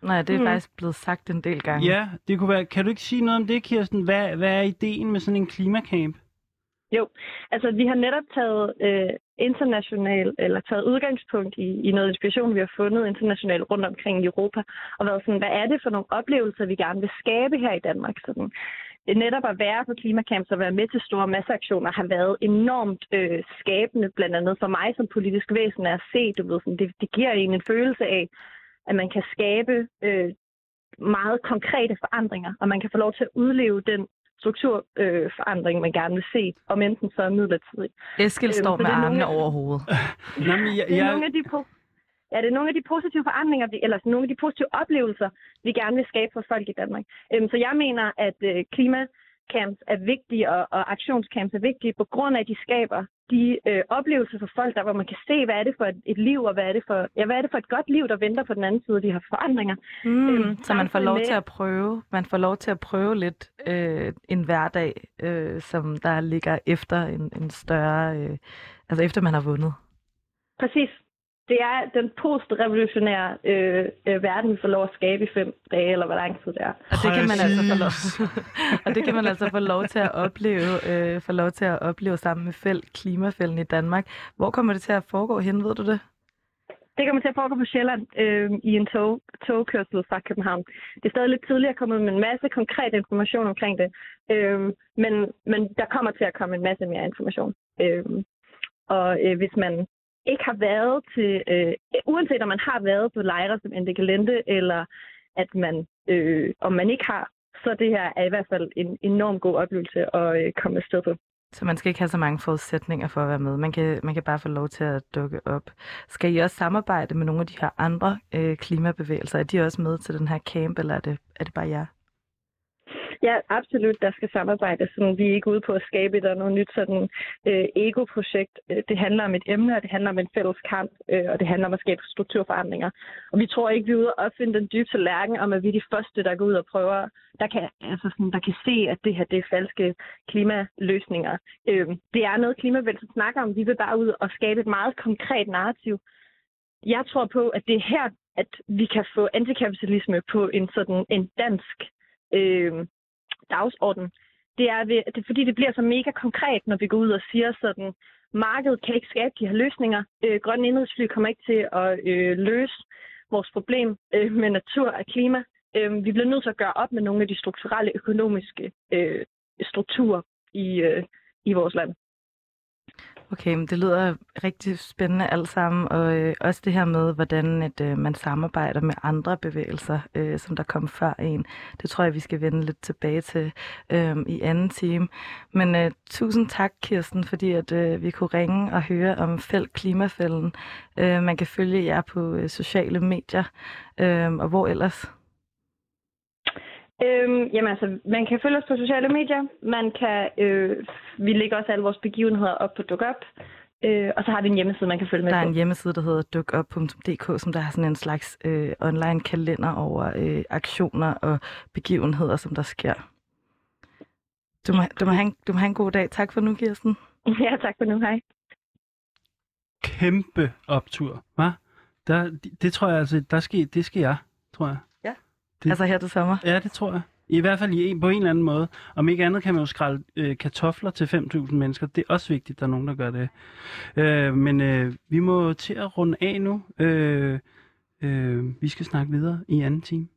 Nej, det er Mm. faktisk blevet sagt en del gange. Ja, det kunne være, kan du ikke sige noget om det, Kirsten? Hvad, hvad er ideen med sådan en klimacamp? Jo, altså vi har netop taget øh, international, eller taget udgangspunkt i, i noget inspiration, vi har fundet internationalt rundt omkring i Europa, og været sådan, hvad er det for nogle oplevelser, vi gerne vil skabe her i Danmark? Sådan, øh, netop at være på klimakamp og være med til store masseaktioner har været enormt øh, skabende, blandt andet for mig som politisk væsen at se, du ved, sådan, det, det giver en en følelse af, at man kan skabe øh, meget konkrete forandringer, og man kan få lov til at udleve den strukturforandring, øh, man gerne vil se, om enten så Øhm, står så med det er armene nogle- over hovedet. [LAUGHS] Nå, men jeg, Det er jeg, nogle af de po- Ja, det er nogle af de positive forandringer, vi, eller nogle af de positive oplevelser, vi gerne vil skabe for folk i Danmark. Øhm, så jeg mener, at øh, klimacamps er vigtige, og, og aktionscamps er vigtige, på grund af, at de skaber de øh, oplevelser for folk, der hvor man kan se, hvad er det for et, et liv, og hvad er, det for, ja, hvad er det for et godt liv, der venter på den anden side af de her forandringer. Mm, Øhm, så man får lov med- til at prøve, man får lov til at prøve lidt øh, en hverdag, øh, som der ligger efter en, en større, øh, altså efter man har vundet. Præcis. Det er den postrevolutionære øh, øh, verden, vi får lov at skabe i fem dage, eller hvor lang tid det er. Og det kan man altså få lov, [LAUGHS] og det kan man altså få lov til at opleve, øh, få lov til at opleve sammen med fæld, klimafælden i Danmark. Hvor kommer det til at foregå hen, ved du det? Det kommer til at foregå på Sjælland øh, i en tog, togkørsel fra København. Det er stadig lidt tidligere kommet med en masse konkret information omkring det, øh, men, men der kommer til at komme en masse mere information. Øh, og øh, hvis man ikke har været til, øh, uanset om man har været på lejre som Endegalente, eller at man, øh, om man ikke har, så det her er i hvert fald en enorm god oplevelse at øh, komme afsted på. Så man skal ikke have så mange forudsætninger for at være med. Man kan, man kan bare få lov til at dukke op. Skal I også samarbejde med nogle af de her andre øh, klimabevægelser? Er de også med til den her camp, eller er det, er det bare jer? Ja, absolut, der skal samarbejde. Sådan, vi er ikke ude på at skabe et eller andet nyt sådan, øh, ego-projekt. Øh, det handler om et emne, og det handler om en fælles kamp, øh, og det handler om at skabe strukturforandringer. Og vi tror ikke, vi er ude at opfinde den dybe tallerken, om at vi er de første, der går ud og prøver, der kan, altså sådan, der kan se, at det her det er falske klimaløsninger. Øh, det er noget, klimabevægelsen snakker om. Vi vil bare ud og skabe et meget konkret narrativ. Jeg tror på, at det er her, at vi kan få antikapitalisme på en sådan en dansk øh, dagsorden, det er, ved, det er fordi, det bliver så mega konkret, når vi går ud og siger sådan, markedet kan ikke skabe de her løsninger. Øh, grønne indrigsfly kommer ikke til at øh, løse vores problem øh, med natur og klima. Øh, vi bliver nødt til at gøre op med nogle af de strukturelle økonomiske øh, strukturer i, øh, i vores land. Okay, men det lyder rigtig spændende alt sammen, og øh, også det her med, hvordan at, øh, man samarbejder med andre bevægelser, øh, som der kom før en. Det tror jeg, vi skal vende lidt tilbage til øh, i anden time. Men øh, tusind tak, Kirsten, fordi at øh, vi kunne ringe og høre om fæld klimafælden. Øh, man kan følge jer på øh, sociale medier, øh, og hvor ellers? Øhm, jamen altså, man kan følge os på sociale medier. Man kan, øh, vi lægger også alle vores begivenheder op på DukUp. Øh, og så har vi en hjemmeside, man kan følge med Der er på. en hjemmeside, der hedder dukup.dk, som der har sådan en slags øh, online kalender over øh, aktioner og begivenheder, som der sker. Du må, du, må have en, du må have en god dag. Tak for nu, Kirsten. [LAUGHS] Ja, tak for nu. Hej. Kæmpe optur, hva? Der, det, det tror jeg altså, der skal, det skal jeg, tror jeg. Det- Altså her til sommer. Ja, det tror jeg. I hvert fald i en, på en eller anden måde. Om ikke andet kan man jo skrælle øh, kartofler til 5.000 mennesker. Det er også vigtigt, at der er nogen, der gør det. Øh, men øh, vi må til at runde af nu. Øh, øh, vi skal snakke videre i anden time.